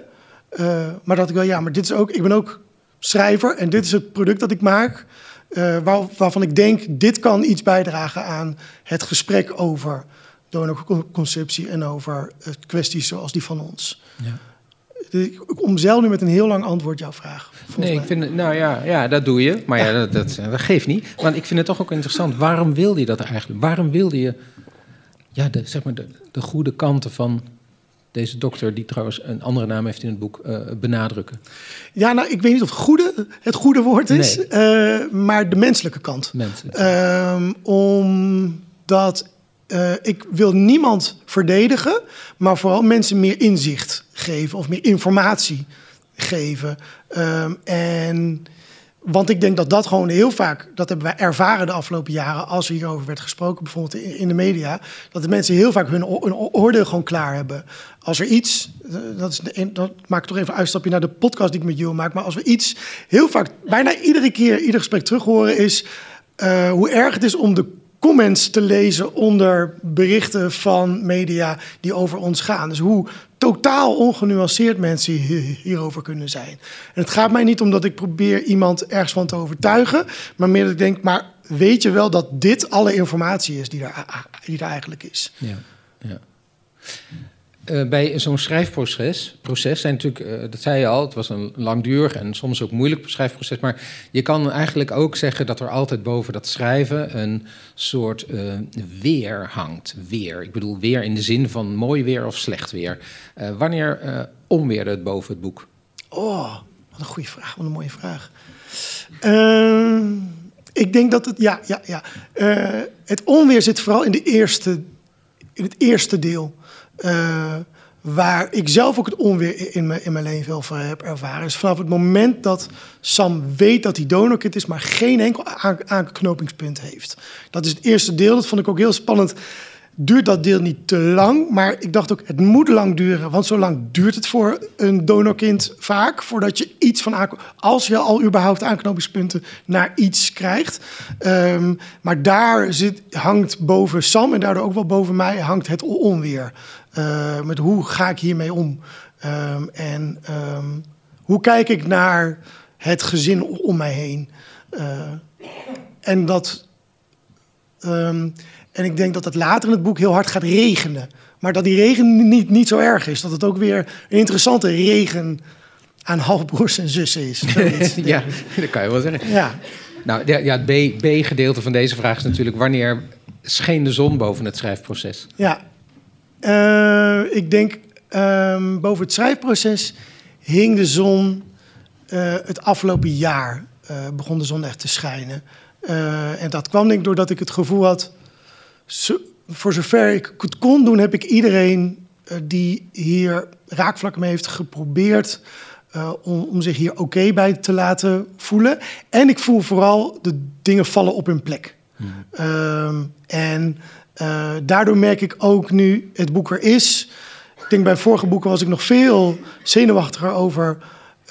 Eh, maar dat ik wel, ja, maar dit is ook... Ik ben ook schrijver en dit is het product dat ik maak... eh, waar, waarvan ik denk, dit kan iets bijdragen aan het gesprek over donorconceptie... en over eh, kwesties zoals die van ons. Ja. Ik ik omzeil nu met een heel lang antwoord jouw vraag. Nee, mij. ik vind nou ja, ja, dat doe je. Maar ja, dat, dat, dat geeft niet. Want ik vind het toch ook interessant. Waarom wilde je dat eigenlijk? Waarom wilde je ja, de, zeg maar de, de goede kanten van deze dokter, die trouwens een andere naam heeft in het boek, eh, benadrukken? Ja, nou, ik weet niet of goede het goede woord is, Nee. eh, maar de menselijke kant. Mensen. Ehm, omdat eh, ik wil niemand verdedigen, maar vooral mensen meer inzicht geven of meer informatie geven. Ehm, en want ik denk dat dat gewoon heel vaak, dat hebben wij ervaren de afgelopen jaren, als er hierover werd gesproken, bijvoorbeeld in, de media, dat de mensen heel vaak hun, oordeel gewoon klaar hebben. Als er iets, eh, dat, is dat maak ik toch even een uitstapje naar de podcast die ik met Jules maak, maar als we iets heel vaak, bijna iedere keer, ieder gesprek terug horen, is eh, hoe erg het is om de comments te lezen onder berichten van media die over ons gaan. Dus hoe totaal ongenuanceerd mensen hier- hierover kunnen zijn. En het gaat mij niet om dat ik probeer iemand ergens van te overtuigen, maar meer dat ik denk, maar weet je wel dat dit alle informatie is die er, die er eigenlijk is. Ja, ja. Eh, bij zo'n schrijfproces proces zijn natuurlijk, eh, dat zei je al, het was een langdurig en soms ook moeilijk schrijfproces. Maar je kan eigenlijk ook zeggen dat er altijd boven dat schrijven een soort eh, weer hangt. Weer. Ik bedoel weer in de zin van mooi weer of slecht weer. Wanneer onweerde het boven het boek? Oh, wat een goede vraag, wat een mooie vraag. Ik denk dat het, ja, ja, ja. Het onweer zit vooral in, de eerste, in het eerste deel. Eh, waar ik zelf ook het onweer in mijn, in mijn leven heel veel heb ervaren. Is vanaf het moment dat Sam weet dat hij donorkind is, maar geen enkel aan- aanknopingspunt heeft. Dat is het eerste deel. Dat vond ik ook heel spannend duurt dat deel niet te lang. Maar ik dacht ook, het moet lang duren. Want zo lang duurt het voor een donorkind vaak. Voordat je iets van Als je al überhaupt aanknopingspunten naar iets krijgt. Ehm, maar daar zit, hangt boven Sam en daardoor ook wel boven mij hangt het onweer. Eh, met hoe ga ik hiermee om? Ehm, en ehm, hoe kijk ik naar het gezin om mij heen? Eh, en dat Ehm, en ik denk dat het later in het boek heel hard gaat regenen. Maar dat die regen niet, niet zo erg is. Dat het ook weer een interessante regen aan halfbroers en zussen is. Zoiets, ja, dat kan je wel zeggen. ja. Nou, ja, ja, het B- B-gedeelte van deze vraag is natuurlijk wanneer scheen de zon boven het schrijfproces? Ja, Eh, ik denk ehm, boven het schrijfproces hing de zon eh, het afgelopen jaar. eh, begon de zon echt te schijnen. En dat kwam denk ik doordat ik het gevoel had, zo- voor zover ik het kon doen, heb ik iedereen die hier raakvlakken mee heeft geprobeerd om, om, zich hier oké bij te laten voelen. En ik voel vooral de dingen vallen op hun plek. Hmm. en uh, daardoor merk ik ook nu het boek er is. Ik denk bij vorige boeken was ik nog veel zenuwachtiger over.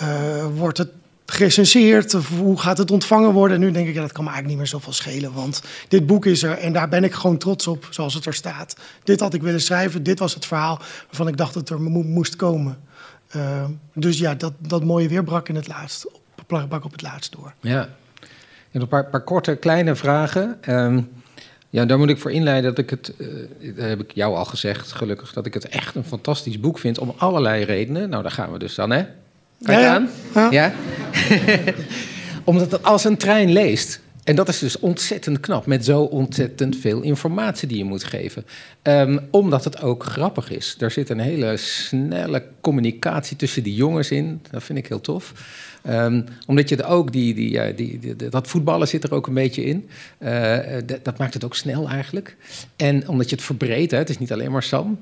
Uh, wordt het gerecenseerd? Of hoe gaat het ontvangen worden? En nu denk ik, ja, dat kan me eigenlijk niet meer zoveel schelen. Want dit boek is er en daar ben ik gewoon trots op, zoals het er staat. Dit had ik willen schrijven, dit was het verhaal waarvan ik dacht dat het er moest komen. Uh, dus ja, dat, dat mooie weer brak in het laatst, brak op het laatst door. Ja, en een paar, paar korte, kleine vragen. Um, ja, daar moet ik voor inleiden dat ik het, uh, dat heb ik jou al gezegd, gelukkig, dat ik het echt een fantastisch boek vind om allerlei redenen. Nou, daar gaan we dus dan, hè? Kijk ja, aan. Ja. ja? Omdat het als een trein leest. En dat is dus ontzettend knap, met zo ontzettend veel informatie die je moet geven. Um, omdat het ook grappig is. Er zit een hele snelle communicatie tussen die jongens in. Dat vind ik heel tof. Um, omdat je er ook die, die, die, dat voetballen zit er ook een beetje in. Uh, dat maakt het ook snel eigenlijk. En omdat je het verbreedt, het is niet alleen maar Sam.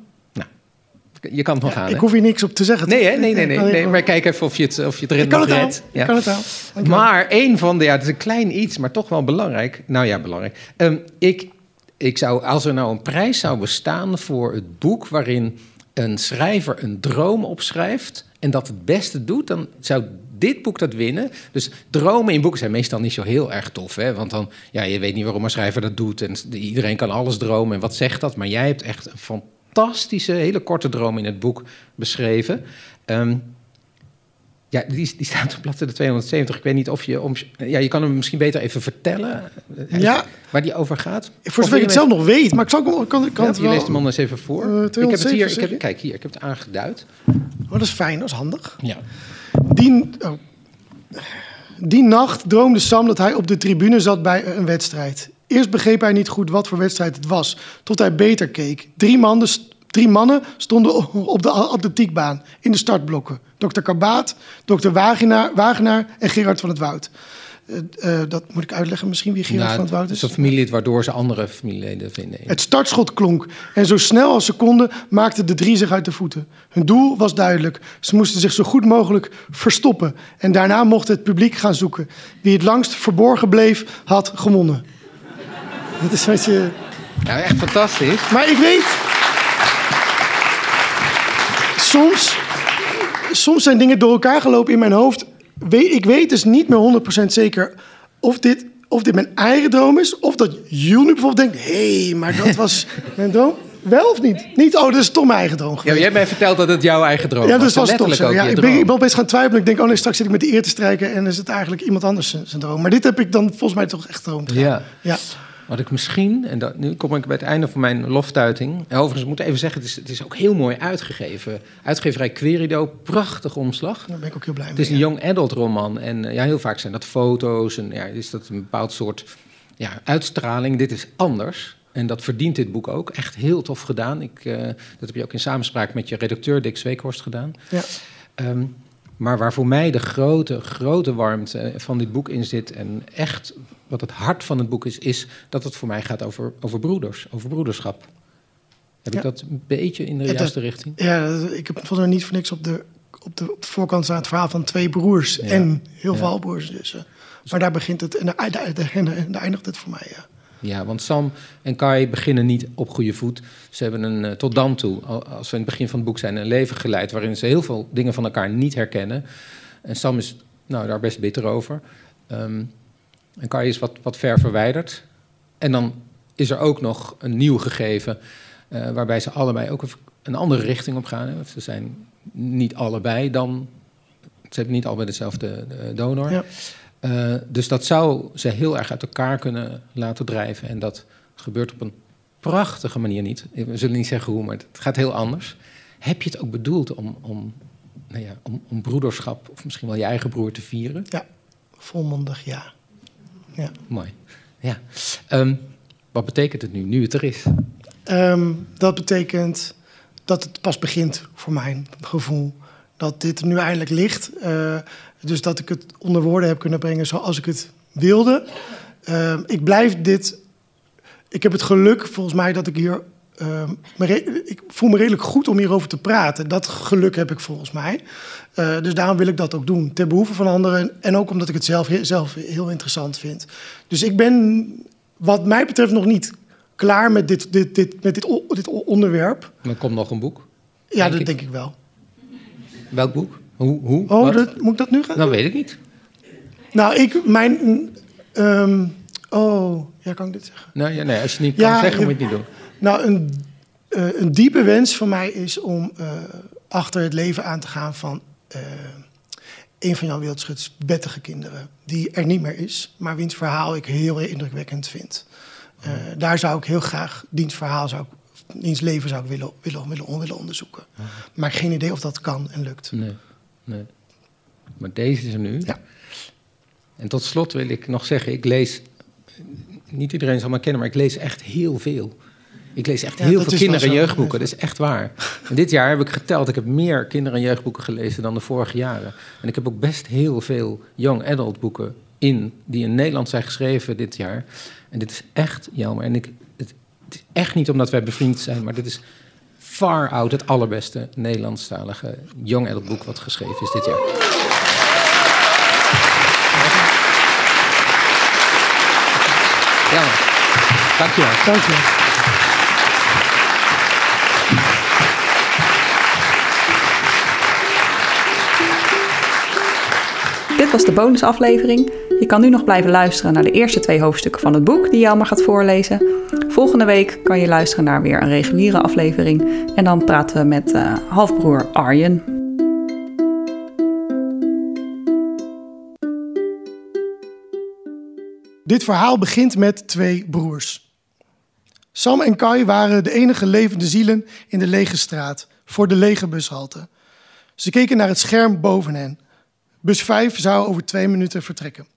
Je kan het nog ja, aan. Ik hoef hier niks op te zeggen. Nee, hè? nee, nee, nee, nee, Maar kijk even of je het, of je het erin. Ja. Ik kan het aan. Maar een van de, ja, het is een klein iets, maar toch wel belangrijk. Nou ja, belangrijk. Um, ik, ik zou, als er nou een prijs zou bestaan voor het boek waarin een schrijver een droom opschrijft en dat het beste doet, dan zou dit boek dat winnen. Dus dromen in boeken zijn meestal niet zo heel erg tof. Hè? Want dan, ja, je weet niet waarom een schrijver dat doet. En iedereen kan alles dromen. En wat zegt dat? Maar jij hebt echt een fantastische, hele korte droom in het boek beschreven. Um, ja, die, die staat op bladzijde 270. Ik weet niet of je... Om, ja, je kan hem misschien beter even vertellen eh, ja. waar die over gaat. Voor zover ik het zelf nog weet, maar ik zal kan, kan, ja, het wel... Je leest hem anders even voor. Uh, ik heb het hier, ik heb, kijk hier, ik heb het aangeduid. Oh, dat is fijn, dat is handig. Ja. Die, oh. die nacht droomde Sam dat hij op de tribune zat bij een wedstrijd. Eerst begreep hij niet goed wat voor wedstrijd het was, tot hij beter keek. Drie mannen, drie mannen stonden op de atletiekbaan in de startblokken. Dr. Kabaat, Dr. Wagenaar, Wagenaar en Gerard van het Woud. Uh, dat moet ik uitleggen misschien wie Gerard nou, van het Woud is. Het is een familielid waardoor ze andere familieleden vinden. Het startschot klonk en zo snel als ze konden maakten de drie zich uit de voeten. Hun doel was duidelijk. Ze moesten zich zo goed mogelijk verstoppen. En daarna mocht het publiek gaan zoeken. Wie het langst verborgen bleef, had gewonnen. dat is wat je... Ja, echt fantastisch. Maar ik weet... Soms, soms zijn dingen door elkaar gelopen in mijn hoofd ik weet dus niet meer 100% zeker of dit, of dit mijn eigen droom is. Of dat jullie bijvoorbeeld denkt: hé, hey, maar dat was mijn droom. Wel of niet? Niet, oh, dat is toch mijn eigen droom geweest. Ja, jij hebt mij verteld dat het jouw eigen droom ja, dus was. Ja, dat was toch zo. Ja, ik, ben, ik ben opeens gaan twijfelen. Ik denk, oh nee, straks zit ik met die eer te strijken... en is het eigenlijk iemand anders zijn droom. Maar dit heb ik dan volgens mij toch echt droom Ja. ja. Wat ik misschien, en dat, nu kom ik bij het einde van mijn loftuiting. Overigens moet ik even zeggen, het is, het is ook heel mooi uitgegeven. Uitgeverij Querido, prachtig omslag. Daar ben ik ook heel blij mee. Het is een young adult roman. En ja, heel vaak zijn dat foto's en ja, is dat een bepaald soort ja, uitstraling. Dit is anders. En dat verdient dit boek ook. Echt heel tof gedaan. Ik, uh, dat heb je ook in samenspraak met je redacteur Dick Zweekhorst gedaan. Ja. Um, maar waar voor mij de grote, grote warmte van dit boek in zit... en echt wat het hart van het boek is... is dat het voor mij gaat over, over broeders, over broederschap. Heb ik dat een beetje in de juiste richting? Ja, ik heb volgens mij niet voor niks op de, op de, op de voorkant staan het verhaal van twee broers... en heel veel halbroers. Dus, maar daar begint het en daar eindigt het voor mij, ja. Ja, want Sam en Kai beginnen niet op goede voet. Ze hebben een, uh, tot dan toe, als we in het begin van het boek zijn, een leven geleid waarin ze heel veel dingen van elkaar niet herkennen. En Sam is nou, daar best bitter over. Um, en Kai is wat, wat ver verwijderd. En dan is er ook nog een nieuw gegeven uh, waarbij ze allebei ook een andere richting op gaan. Ze zijn niet allebei dan, ze hebben niet allebei dezelfde donor. Ja. Uh, dus dat zou ze heel erg uit elkaar kunnen laten drijven. En dat gebeurt op een prachtige manier niet. We zullen niet zeggen hoe, maar het gaat heel anders. Heb je het ook bedoeld om, om, nou ja, om, om broederschap, of misschien wel je eigen broer te vieren? Ja, volmondig ja. ja. Mooi. Ja. Um, wat betekent het nu, nu het er is? Um, dat betekent dat het pas begint, voor mijn gevoel. Dat dit er nu eindelijk ligt. Uh, dus dat ik het onder woorden heb kunnen brengen zoals ik het wilde. Uh, ik blijf dit. Ik heb het geluk, volgens mij, dat ik hier re- ik voel me redelijk goed om hierover te praten. Dat geluk heb ik volgens mij. Eh, dus daarom wil ik dat ook doen. Ten behoeve van anderen. En ook omdat ik het zelf, zelf heel interessant vind. Dus ik ben, wat mij betreft, nog niet klaar met dit, dit, dit, met dit, dit onderwerp. Er komt nog een boek. Ja, Denk dat ik. denk ik wel. Welk boek? Hoe? hoe Oh, dat, moet ik dat nu gaan? Dat weet ik niet. Nou, ik, mijn. ehm, oh, ja, kan ik dit zeggen? Nou, ja, nee, als je het niet kan zeggen, je- moet je het niet doen. Nou, een, eh, een diepe wens van mij is om eh, achter het leven aan te gaan van eh, een van Jan Wildschuts wettige kinderen. Die er niet meer is, maar wiens verhaal ik heel indrukwekkend vind. Daar zou ik heel graag, diens verhaal zou ik, diens leven zou ik willen, willen, willen, willen onderzoeken. Maar geen idee of dat kan en lukt. Nee, nee. Maar deze is er nu. Ja. En tot slot wil ik nog zeggen, ik lees... Niet iedereen zal me kennen, maar ik lees echt heel veel. Ik lees echt Ja, heel veel is kinder- en jeugdboeken. Dat is echt waar. En dit jaar heb ik geteld, ik heb meer kinder- en jeugdboeken gelezen dan de vorige jaren. En ik heb ook best heel veel young adult boeken in, die in Nederland zijn geschreven dit jaar. En dit is echt jammer. En ik, echt niet omdat wij bevriend zijn, maar dit is far out het allerbeste Nederlandstalige young adult boek wat geschreven is dit jaar. Ja, dankjewel. Dank Dit was de bonusaflevering. Je kan nu nog blijven luisteren naar de eerste twee hoofdstukken van het boek die Jelmer gaat voorlezen. Volgende week kan je luisteren naar weer een reguliere aflevering. En dan praten we met eh, halfbroer Arjen. Dit verhaal begint met twee broers. Sam en Kai waren de enige levende zielen in de lege straat voor de lege bushalte. Ze keken naar het scherm boven hen. Bus 5 zou over twee minuten vertrekken.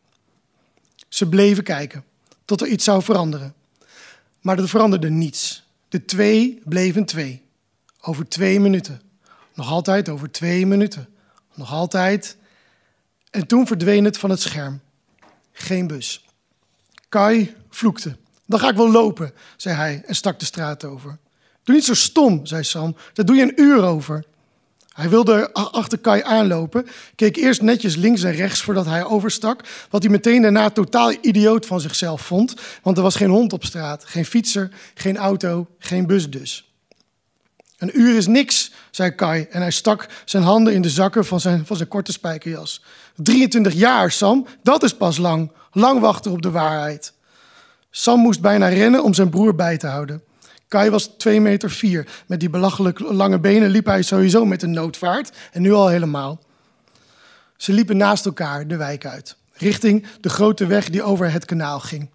Ze bleven kijken tot er iets zou veranderen. Maar er veranderde niets. De twee bleven twee. Over twee minuten. Nog altijd over twee minuten. Nog altijd. En toen verdween het van het scherm. Geen bus. Kai vloekte. Dan ga ik wel lopen, zei hij en stak de straat over. Doe niet zo stom, zei Sam. Daar doe je een uur over. Hij wilde er achter Kai aanlopen, keek eerst netjes links en rechts voordat hij overstak, wat hij meteen daarna totaal idioot van zichzelf vond, want er was geen hond op straat, geen fietser, geen auto, geen bus dus. Een uur is niks, zei Kai en hij stak zijn handen in de zakken van zijn, van zijn korte spijkerjas. 23 jaar, Sam, dat is pas lang. Lang wachten op de waarheid. Sam moest bijna rennen om zijn broer bij te houden. Kai was 2 meter vier. Met die belachelijk lange benen liep hij sowieso met een noodvaart en nu al helemaal. Ze liepen naast elkaar de wijk uit, richting de grote weg die over het kanaal ging.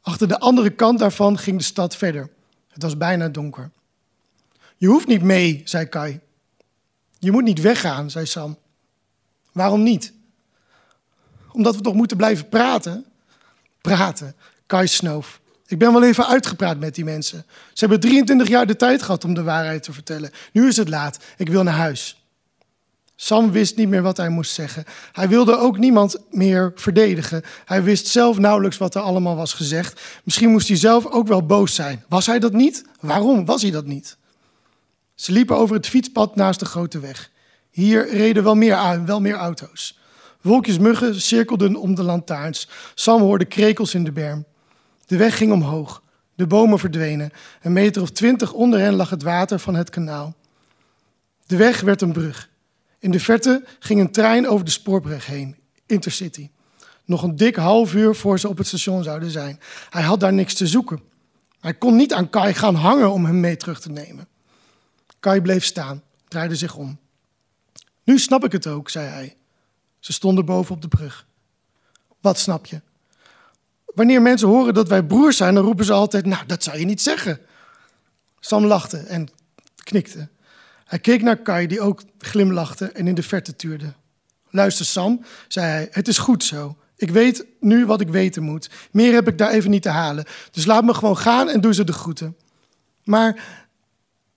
Achter de andere kant daarvan ging de stad verder. Het was bijna donker. Je hoeft niet mee, zei Kai. Je moet niet weggaan, zei Sam. Waarom niet? Omdat we toch moeten blijven praten? Praten. Kai snoof. Ik ben wel even uitgepraat met die mensen. Ze hebben 23 jaar de tijd gehad om de waarheid te vertellen. Nu is het laat. Ik wil naar huis. Sam wist niet meer wat hij moest zeggen. Hij wilde ook niemand meer verdedigen. Hij wist zelf nauwelijks wat er allemaal was gezegd. Misschien moest hij zelf ook wel boos zijn. Was hij dat niet? Waarom was hij dat niet? Ze liepen over het fietspad naast de grote weg. Hier reden wel meer, aan, wel meer auto's. Wolkjes muggen cirkelden om de lantaarns. Sam hoorde krekels in de berm. De weg ging omhoog. De bomen verdwenen. Een meter of twintig onder hen lag het water van het kanaal. De weg werd een brug. In de verte ging een trein over de spoorbrug heen, Intercity. Nog een dik half uur voor ze op het station zouden zijn. Hij had daar niks te zoeken. Hij kon niet aan Kai gaan hangen om hem mee terug te nemen. Kai bleef staan, draaide zich om. Nu snap ik het ook, zei hij. Ze stonden boven op de brug. Wat snap je? Wanneer mensen horen dat wij broers zijn, dan roepen ze altijd: Nou, dat zou je niet zeggen. Sam lachte en knikte. Hij keek naar Kai, die ook glimlachte en in de verte tuurde. Luister, Sam, zei hij, het is goed zo. Ik weet nu wat ik weten moet. Meer heb ik daar even niet te halen. Dus laat me gewoon gaan en doe ze de groeten. Maar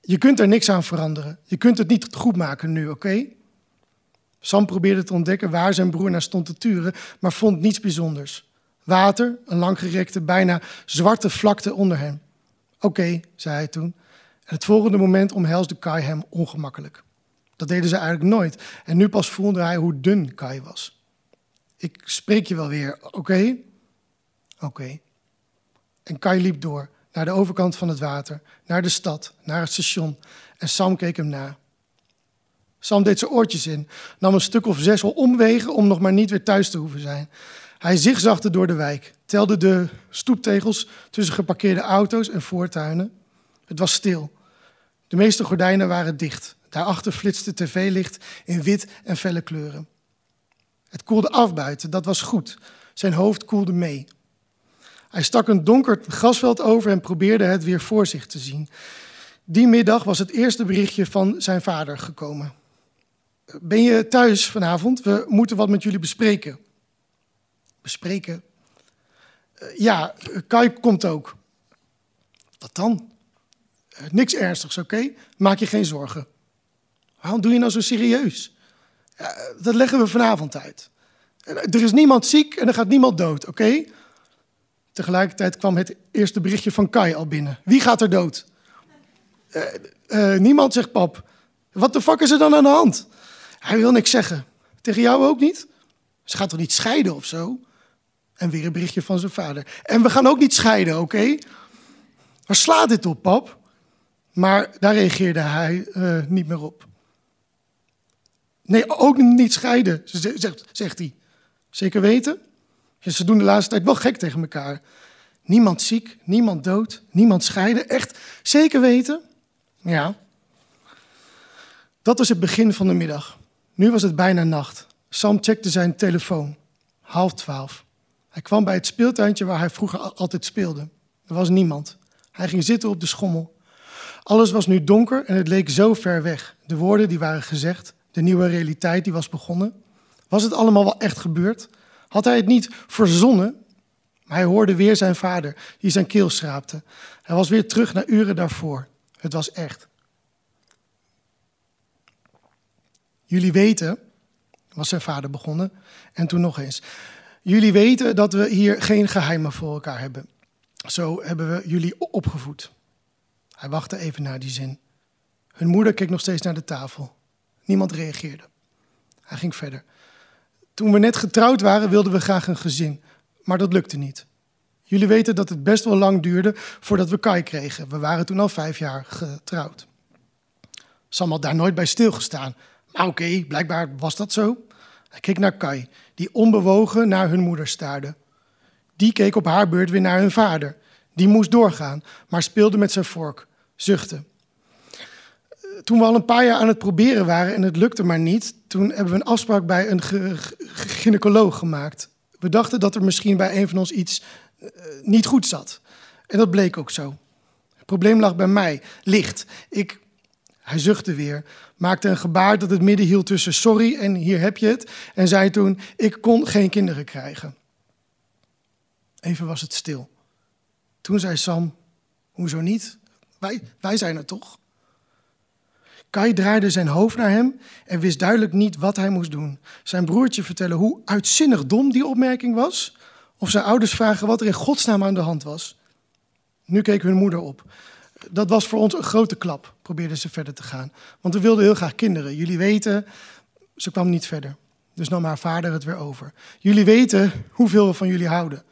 je kunt er niks aan veranderen. Je kunt het niet goed maken nu, oké? Sam probeerde te ontdekken waar zijn broer naar stond te turen, maar vond niets bijzonders. Water, een langgerekte, bijna zwarte vlakte onder hem. Oké, zei hij toen. En het volgende moment omhelsde Kai hem ongemakkelijk. Dat deden ze eigenlijk nooit. En nu pas voelde hij hoe dun Kai was. Ik spreek je wel weer, oké? Oké. En Kai liep door, naar de overkant van het water, naar de stad, naar het station. En Sam keek hem na. Sam deed zijn oortjes in, nam een stuk of zes omwegen om nog maar niet weer thuis te hoeven zijn. Hij zigzagde door de wijk, telde de stoeptegels tussen geparkeerde auto's en voortuinen. Het was stil. De meeste gordijnen waren dicht. Daarachter flitste tv-licht in wit en felle kleuren. Het koelde af buiten, dat was goed. Zijn hoofd koelde mee. Hij stak een donker grasveld over en probeerde het weer voor zich te zien. Die middag was het eerste berichtje van zijn vader gekomen. Ben je thuis vanavond? We moeten wat met jullie bespreken. Bespreken? Uh, ja, Kai komt ook. Wat dan? Uh, niks ernstigs, oké? Maak je geen zorgen. Waarom doe je nou zo serieus? Uh, dat leggen we vanavond uit. Er is niemand ziek en er gaat niemand dood, oké? Tegelijkertijd kwam het eerste berichtje van Kai al binnen. Wie gaat er dood? niemand, zegt pap. Wat de fuck is er dan aan de hand? Hij wil niks zeggen. Tegen jou ook niet? Ze gaat toch niet scheiden of zo? En weer een berichtje van zijn vader. En we gaan ook niet scheiden, oké? Okay? Waar slaat dit op, pap? Maar daar reageerde hij uh, niet meer op. Nee, ook niet scheiden, zegt, zegt hij. Zeker weten? Ze doen de laatste tijd wel gek tegen elkaar. Niemand ziek, niemand dood, niemand scheiden. Echt zeker weten? Ja. Dat was het begin van de middag. Nu was het bijna nacht. Sam checkte zijn telefoon. Half twaalf. Hij kwam bij het speeltuintje waar hij vroeger altijd speelde. Er was niemand. Hij ging zitten op de schommel. Alles was nu donker en het leek zo ver weg. De woorden die waren gezegd, de nieuwe realiteit die was begonnen. Was het allemaal wel echt gebeurd? Had hij het niet verzonnen? Maar hij hoorde weer zijn vader, die zijn keel schraapte. Hij was weer terug naar uren daarvoor. Het was echt. Jullie weten, was zijn vader begonnen, en toen nog eens. Jullie weten dat we hier geen geheimen voor elkaar hebben. Zo hebben we jullie opgevoed. Hij wachtte even naar die zin. Hun moeder keek nog steeds naar de tafel. Niemand reageerde. Hij ging verder. Toen we net getrouwd waren, wilden we graag een gezin, maar dat lukte niet. Jullie weten dat het best wel lang duurde voordat we Kai kregen. We waren toen al vijf jaar getrouwd. Sam had daar nooit bij stilgestaan. Maar oké, blijkbaar was dat zo. Hij keek naar Kai, die onbewogen naar hun moeder staarde. Die keek op haar beurt weer naar hun vader. Die moest doorgaan, maar speelde met zijn vork, zuchtte. Toen we al een paar jaar aan het proberen waren en het lukte maar niet, toen hebben we een afspraak bij een gynaecoloog gemaakt. We dachten dat er misschien bij een van ons iets uh, niet goed zat. En dat bleek ook zo. Het probleem lag bij mij, licht. Ik, hij zuchtte weer, maakte een gebaar dat het midden hield tussen sorry en hier heb je het. En zei toen, ik kon geen kinderen krijgen. Even was het stil. Toen zei Sam, hoezo niet? Wij, wij zijn er toch? Kai draaide zijn hoofd naar hem en wist duidelijk niet wat hij moest doen. Zijn broertje vertellen hoe uitzinnig dom die opmerking was, of zijn ouders vragen wat er in godsnaam aan de hand was. Nu keek hun moeder op dat was voor ons een grote klap, probeerden ze verder te gaan. Want we wilden heel graag kinderen. Jullie weten, ze kwam niet verder. Dus nam haar vader het weer over. Jullie weten hoeveel we van jullie houden.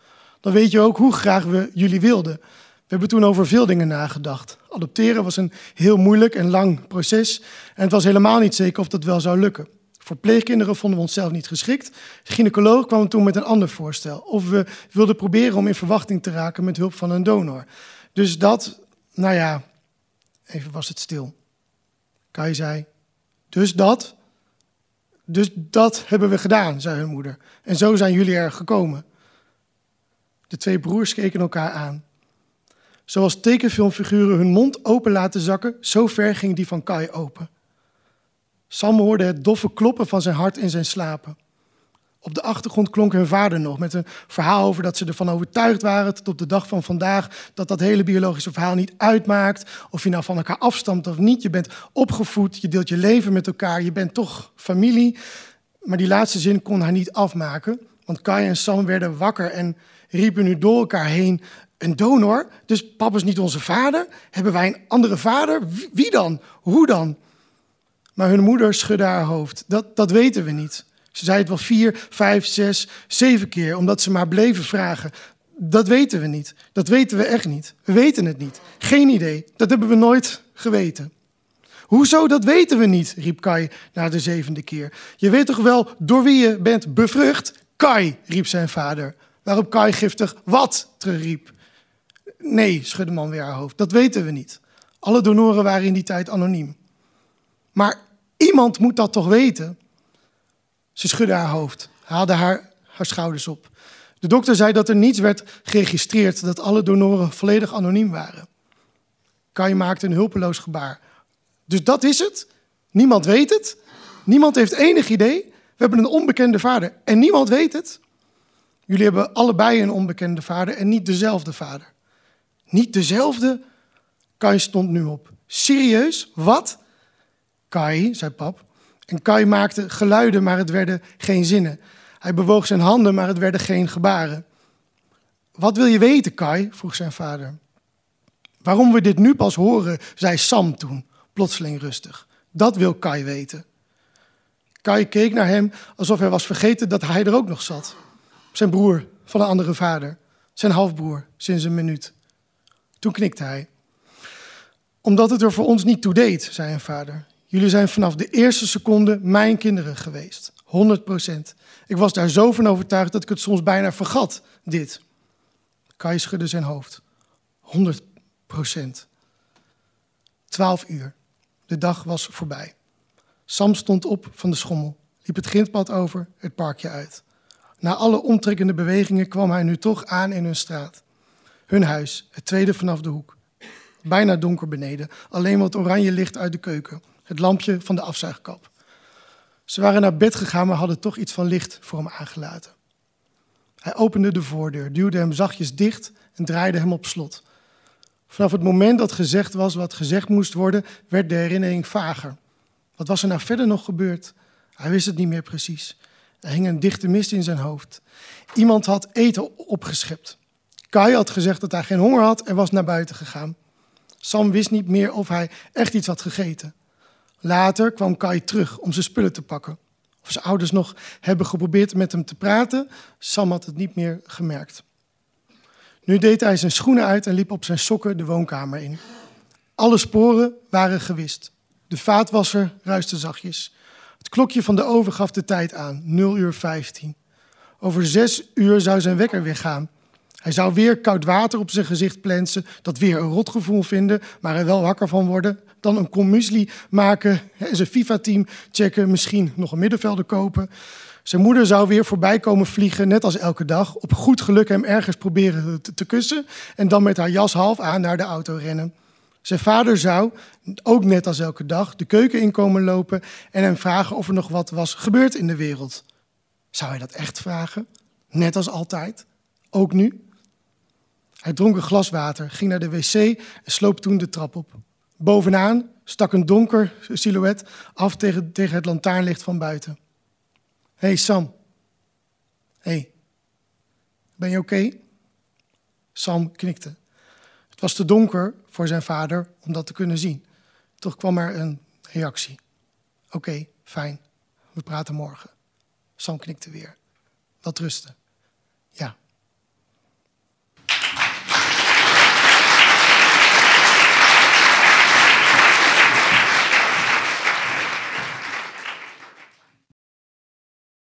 Dan weet je ook hoe graag we jullie wilden. We hebben toen over veel dingen nagedacht. Adopteren was een heel moeilijk en lang proces. En het was helemaal niet zeker of dat wel zou lukken. Voor pleegkinderen vonden we onszelf niet geschikt. De gynaecoloog kwam toen met een ander voorstel. Of we wilden proberen om in verwachting te raken met hulp van een donor. Dus dat nou ja, even was het stil. Kai zei, dus dat? Dus dat hebben we gedaan, zei hun moeder. En zo zijn jullie er gekomen. De twee broers keken elkaar aan. Zoals tekenfilmfiguren hun mond open laten zakken, zo ver ging die van Kai open. Sam hoorde het doffe kloppen van zijn hart in zijn slapen. Op de achtergrond klonk hun vader nog met een verhaal over dat ze ervan overtuigd waren tot op de dag van vandaag dat dat hele biologische verhaal niet uitmaakt. Of je nou van elkaar afstamt of niet. Je bent opgevoed, je deelt je leven met elkaar, je bent toch familie. Maar die laatste zin kon hij niet afmaken, want Kai en Sam werden wakker en riepen nu door elkaar heen Een donor? Dus papa is niet onze vader? Hebben wij een andere vader? Wie dan? Hoe dan? Maar hun moeder schudde haar hoofd. Dat, dat weten we niet. Ze zei het wel vier, vijf, zes, zeven keer, omdat ze maar bleven vragen. Dat weten we niet. Dat weten we echt niet. We weten het niet. Geen idee. Dat hebben we nooit geweten. Hoezo, dat weten we niet, riep Kai na de zevende keer. Je weet toch wel door wie je bent bevrucht? Kai, riep zijn vader. Waarop Kai giftig wat terugriep. Nee, schudde man weer haar hoofd. Dat weten we niet. Alle donoren waren in die tijd anoniem. Maar iemand moet dat toch weten? Ze schudde haar hoofd, haalde haar, haar schouders op. De dokter zei dat er niets werd geregistreerd, dat alle donoren volledig anoniem waren. Kai maakte een hulpeloos gebaar. Dus dat is het? Niemand weet het? Niemand heeft enig idee? We hebben een onbekende vader en niemand weet het? Jullie hebben allebei een onbekende vader en niet dezelfde vader. Niet dezelfde? Kai stond nu op. Serieus? Wat? Kai, zei pap. En Kai maakte geluiden, maar het werden geen zinnen. Hij bewoog zijn handen, maar het werden geen gebaren. Wat wil je weten, Kai? vroeg zijn vader. Waarom we dit nu pas horen, zei Sam toen, plotseling rustig. Dat wil Kai weten. Kai keek naar hem alsof hij was vergeten dat hij er ook nog zat. Zijn broer van een andere vader. Zijn halfbroer sinds een minuut. Toen knikte hij. Omdat het er voor ons niet toe deed, zei een vader. Jullie zijn vanaf de eerste seconde mijn kinderen geweest. 100 procent. Ik was daar zo van overtuigd dat ik het soms bijna vergat, dit. Kai schudde zijn hoofd. 100 procent. Twaalf uur. De dag was voorbij. Sam stond op van de schommel, liep het grindpad over, het parkje uit. Na alle omtrekkende bewegingen kwam hij nu toch aan in hun straat. Hun huis, het tweede vanaf de hoek. Bijna donker beneden, alleen wat oranje licht uit de keuken, het lampje van de afzuigkap. Ze waren naar bed gegaan, maar hadden toch iets van licht voor hem aangelaten. Hij opende de voordeur, duwde hem zachtjes dicht en draaide hem op slot. Vanaf het moment dat gezegd was wat gezegd moest worden, werd de herinnering vager. Wat was er nou verder nog gebeurd? Hij wist het niet meer precies. Er hing een dichte mist in zijn hoofd. Iemand had eten opgeschept. Kai had gezegd dat hij geen honger had en was naar buiten gegaan. Sam wist niet meer of hij echt iets had gegeten. Later kwam Kai terug om zijn spullen te pakken. Of zijn ouders nog hebben geprobeerd met hem te praten, Sam had het niet meer gemerkt. Nu deed hij zijn schoenen uit en liep op zijn sokken de woonkamer in. Alle sporen waren gewist. De vaatwasser ruiste zachtjes. Het klokje van de oven gaf de tijd aan, 0 uur 15. Over zes uur zou zijn wekker weer gaan. Hij zou weer koud water op zijn gezicht plensen, dat weer een rotgevoel vinden, maar er wel wakker van worden. Dan een kom muesli maken en zijn FIFA-team checken, misschien nog een middenvelder kopen. Zijn moeder zou weer voorbij komen vliegen, net als elke dag. Op goed geluk hem ergens proberen te, te kussen en dan met haar jas half aan naar de auto rennen. Zijn vader zou, ook net als elke dag, de keuken inkomen lopen en hem vragen of er nog wat was gebeurd in de wereld. Zou hij dat echt vragen? Net als altijd? Ook nu? Hij dronk een glas water, ging naar de wc en sloop toen de trap op. Bovenaan stak een donker silhouet af tegen, tegen het lantaarnlicht van buiten. Hé hey Sam. Hé. Hey. Ben je oké? Sam knikte. Het was te donker voor zijn vader om dat te kunnen zien. Toch kwam er een reactie. Oké, fijn. We praten morgen. Sam knikte weer. Dat rusten.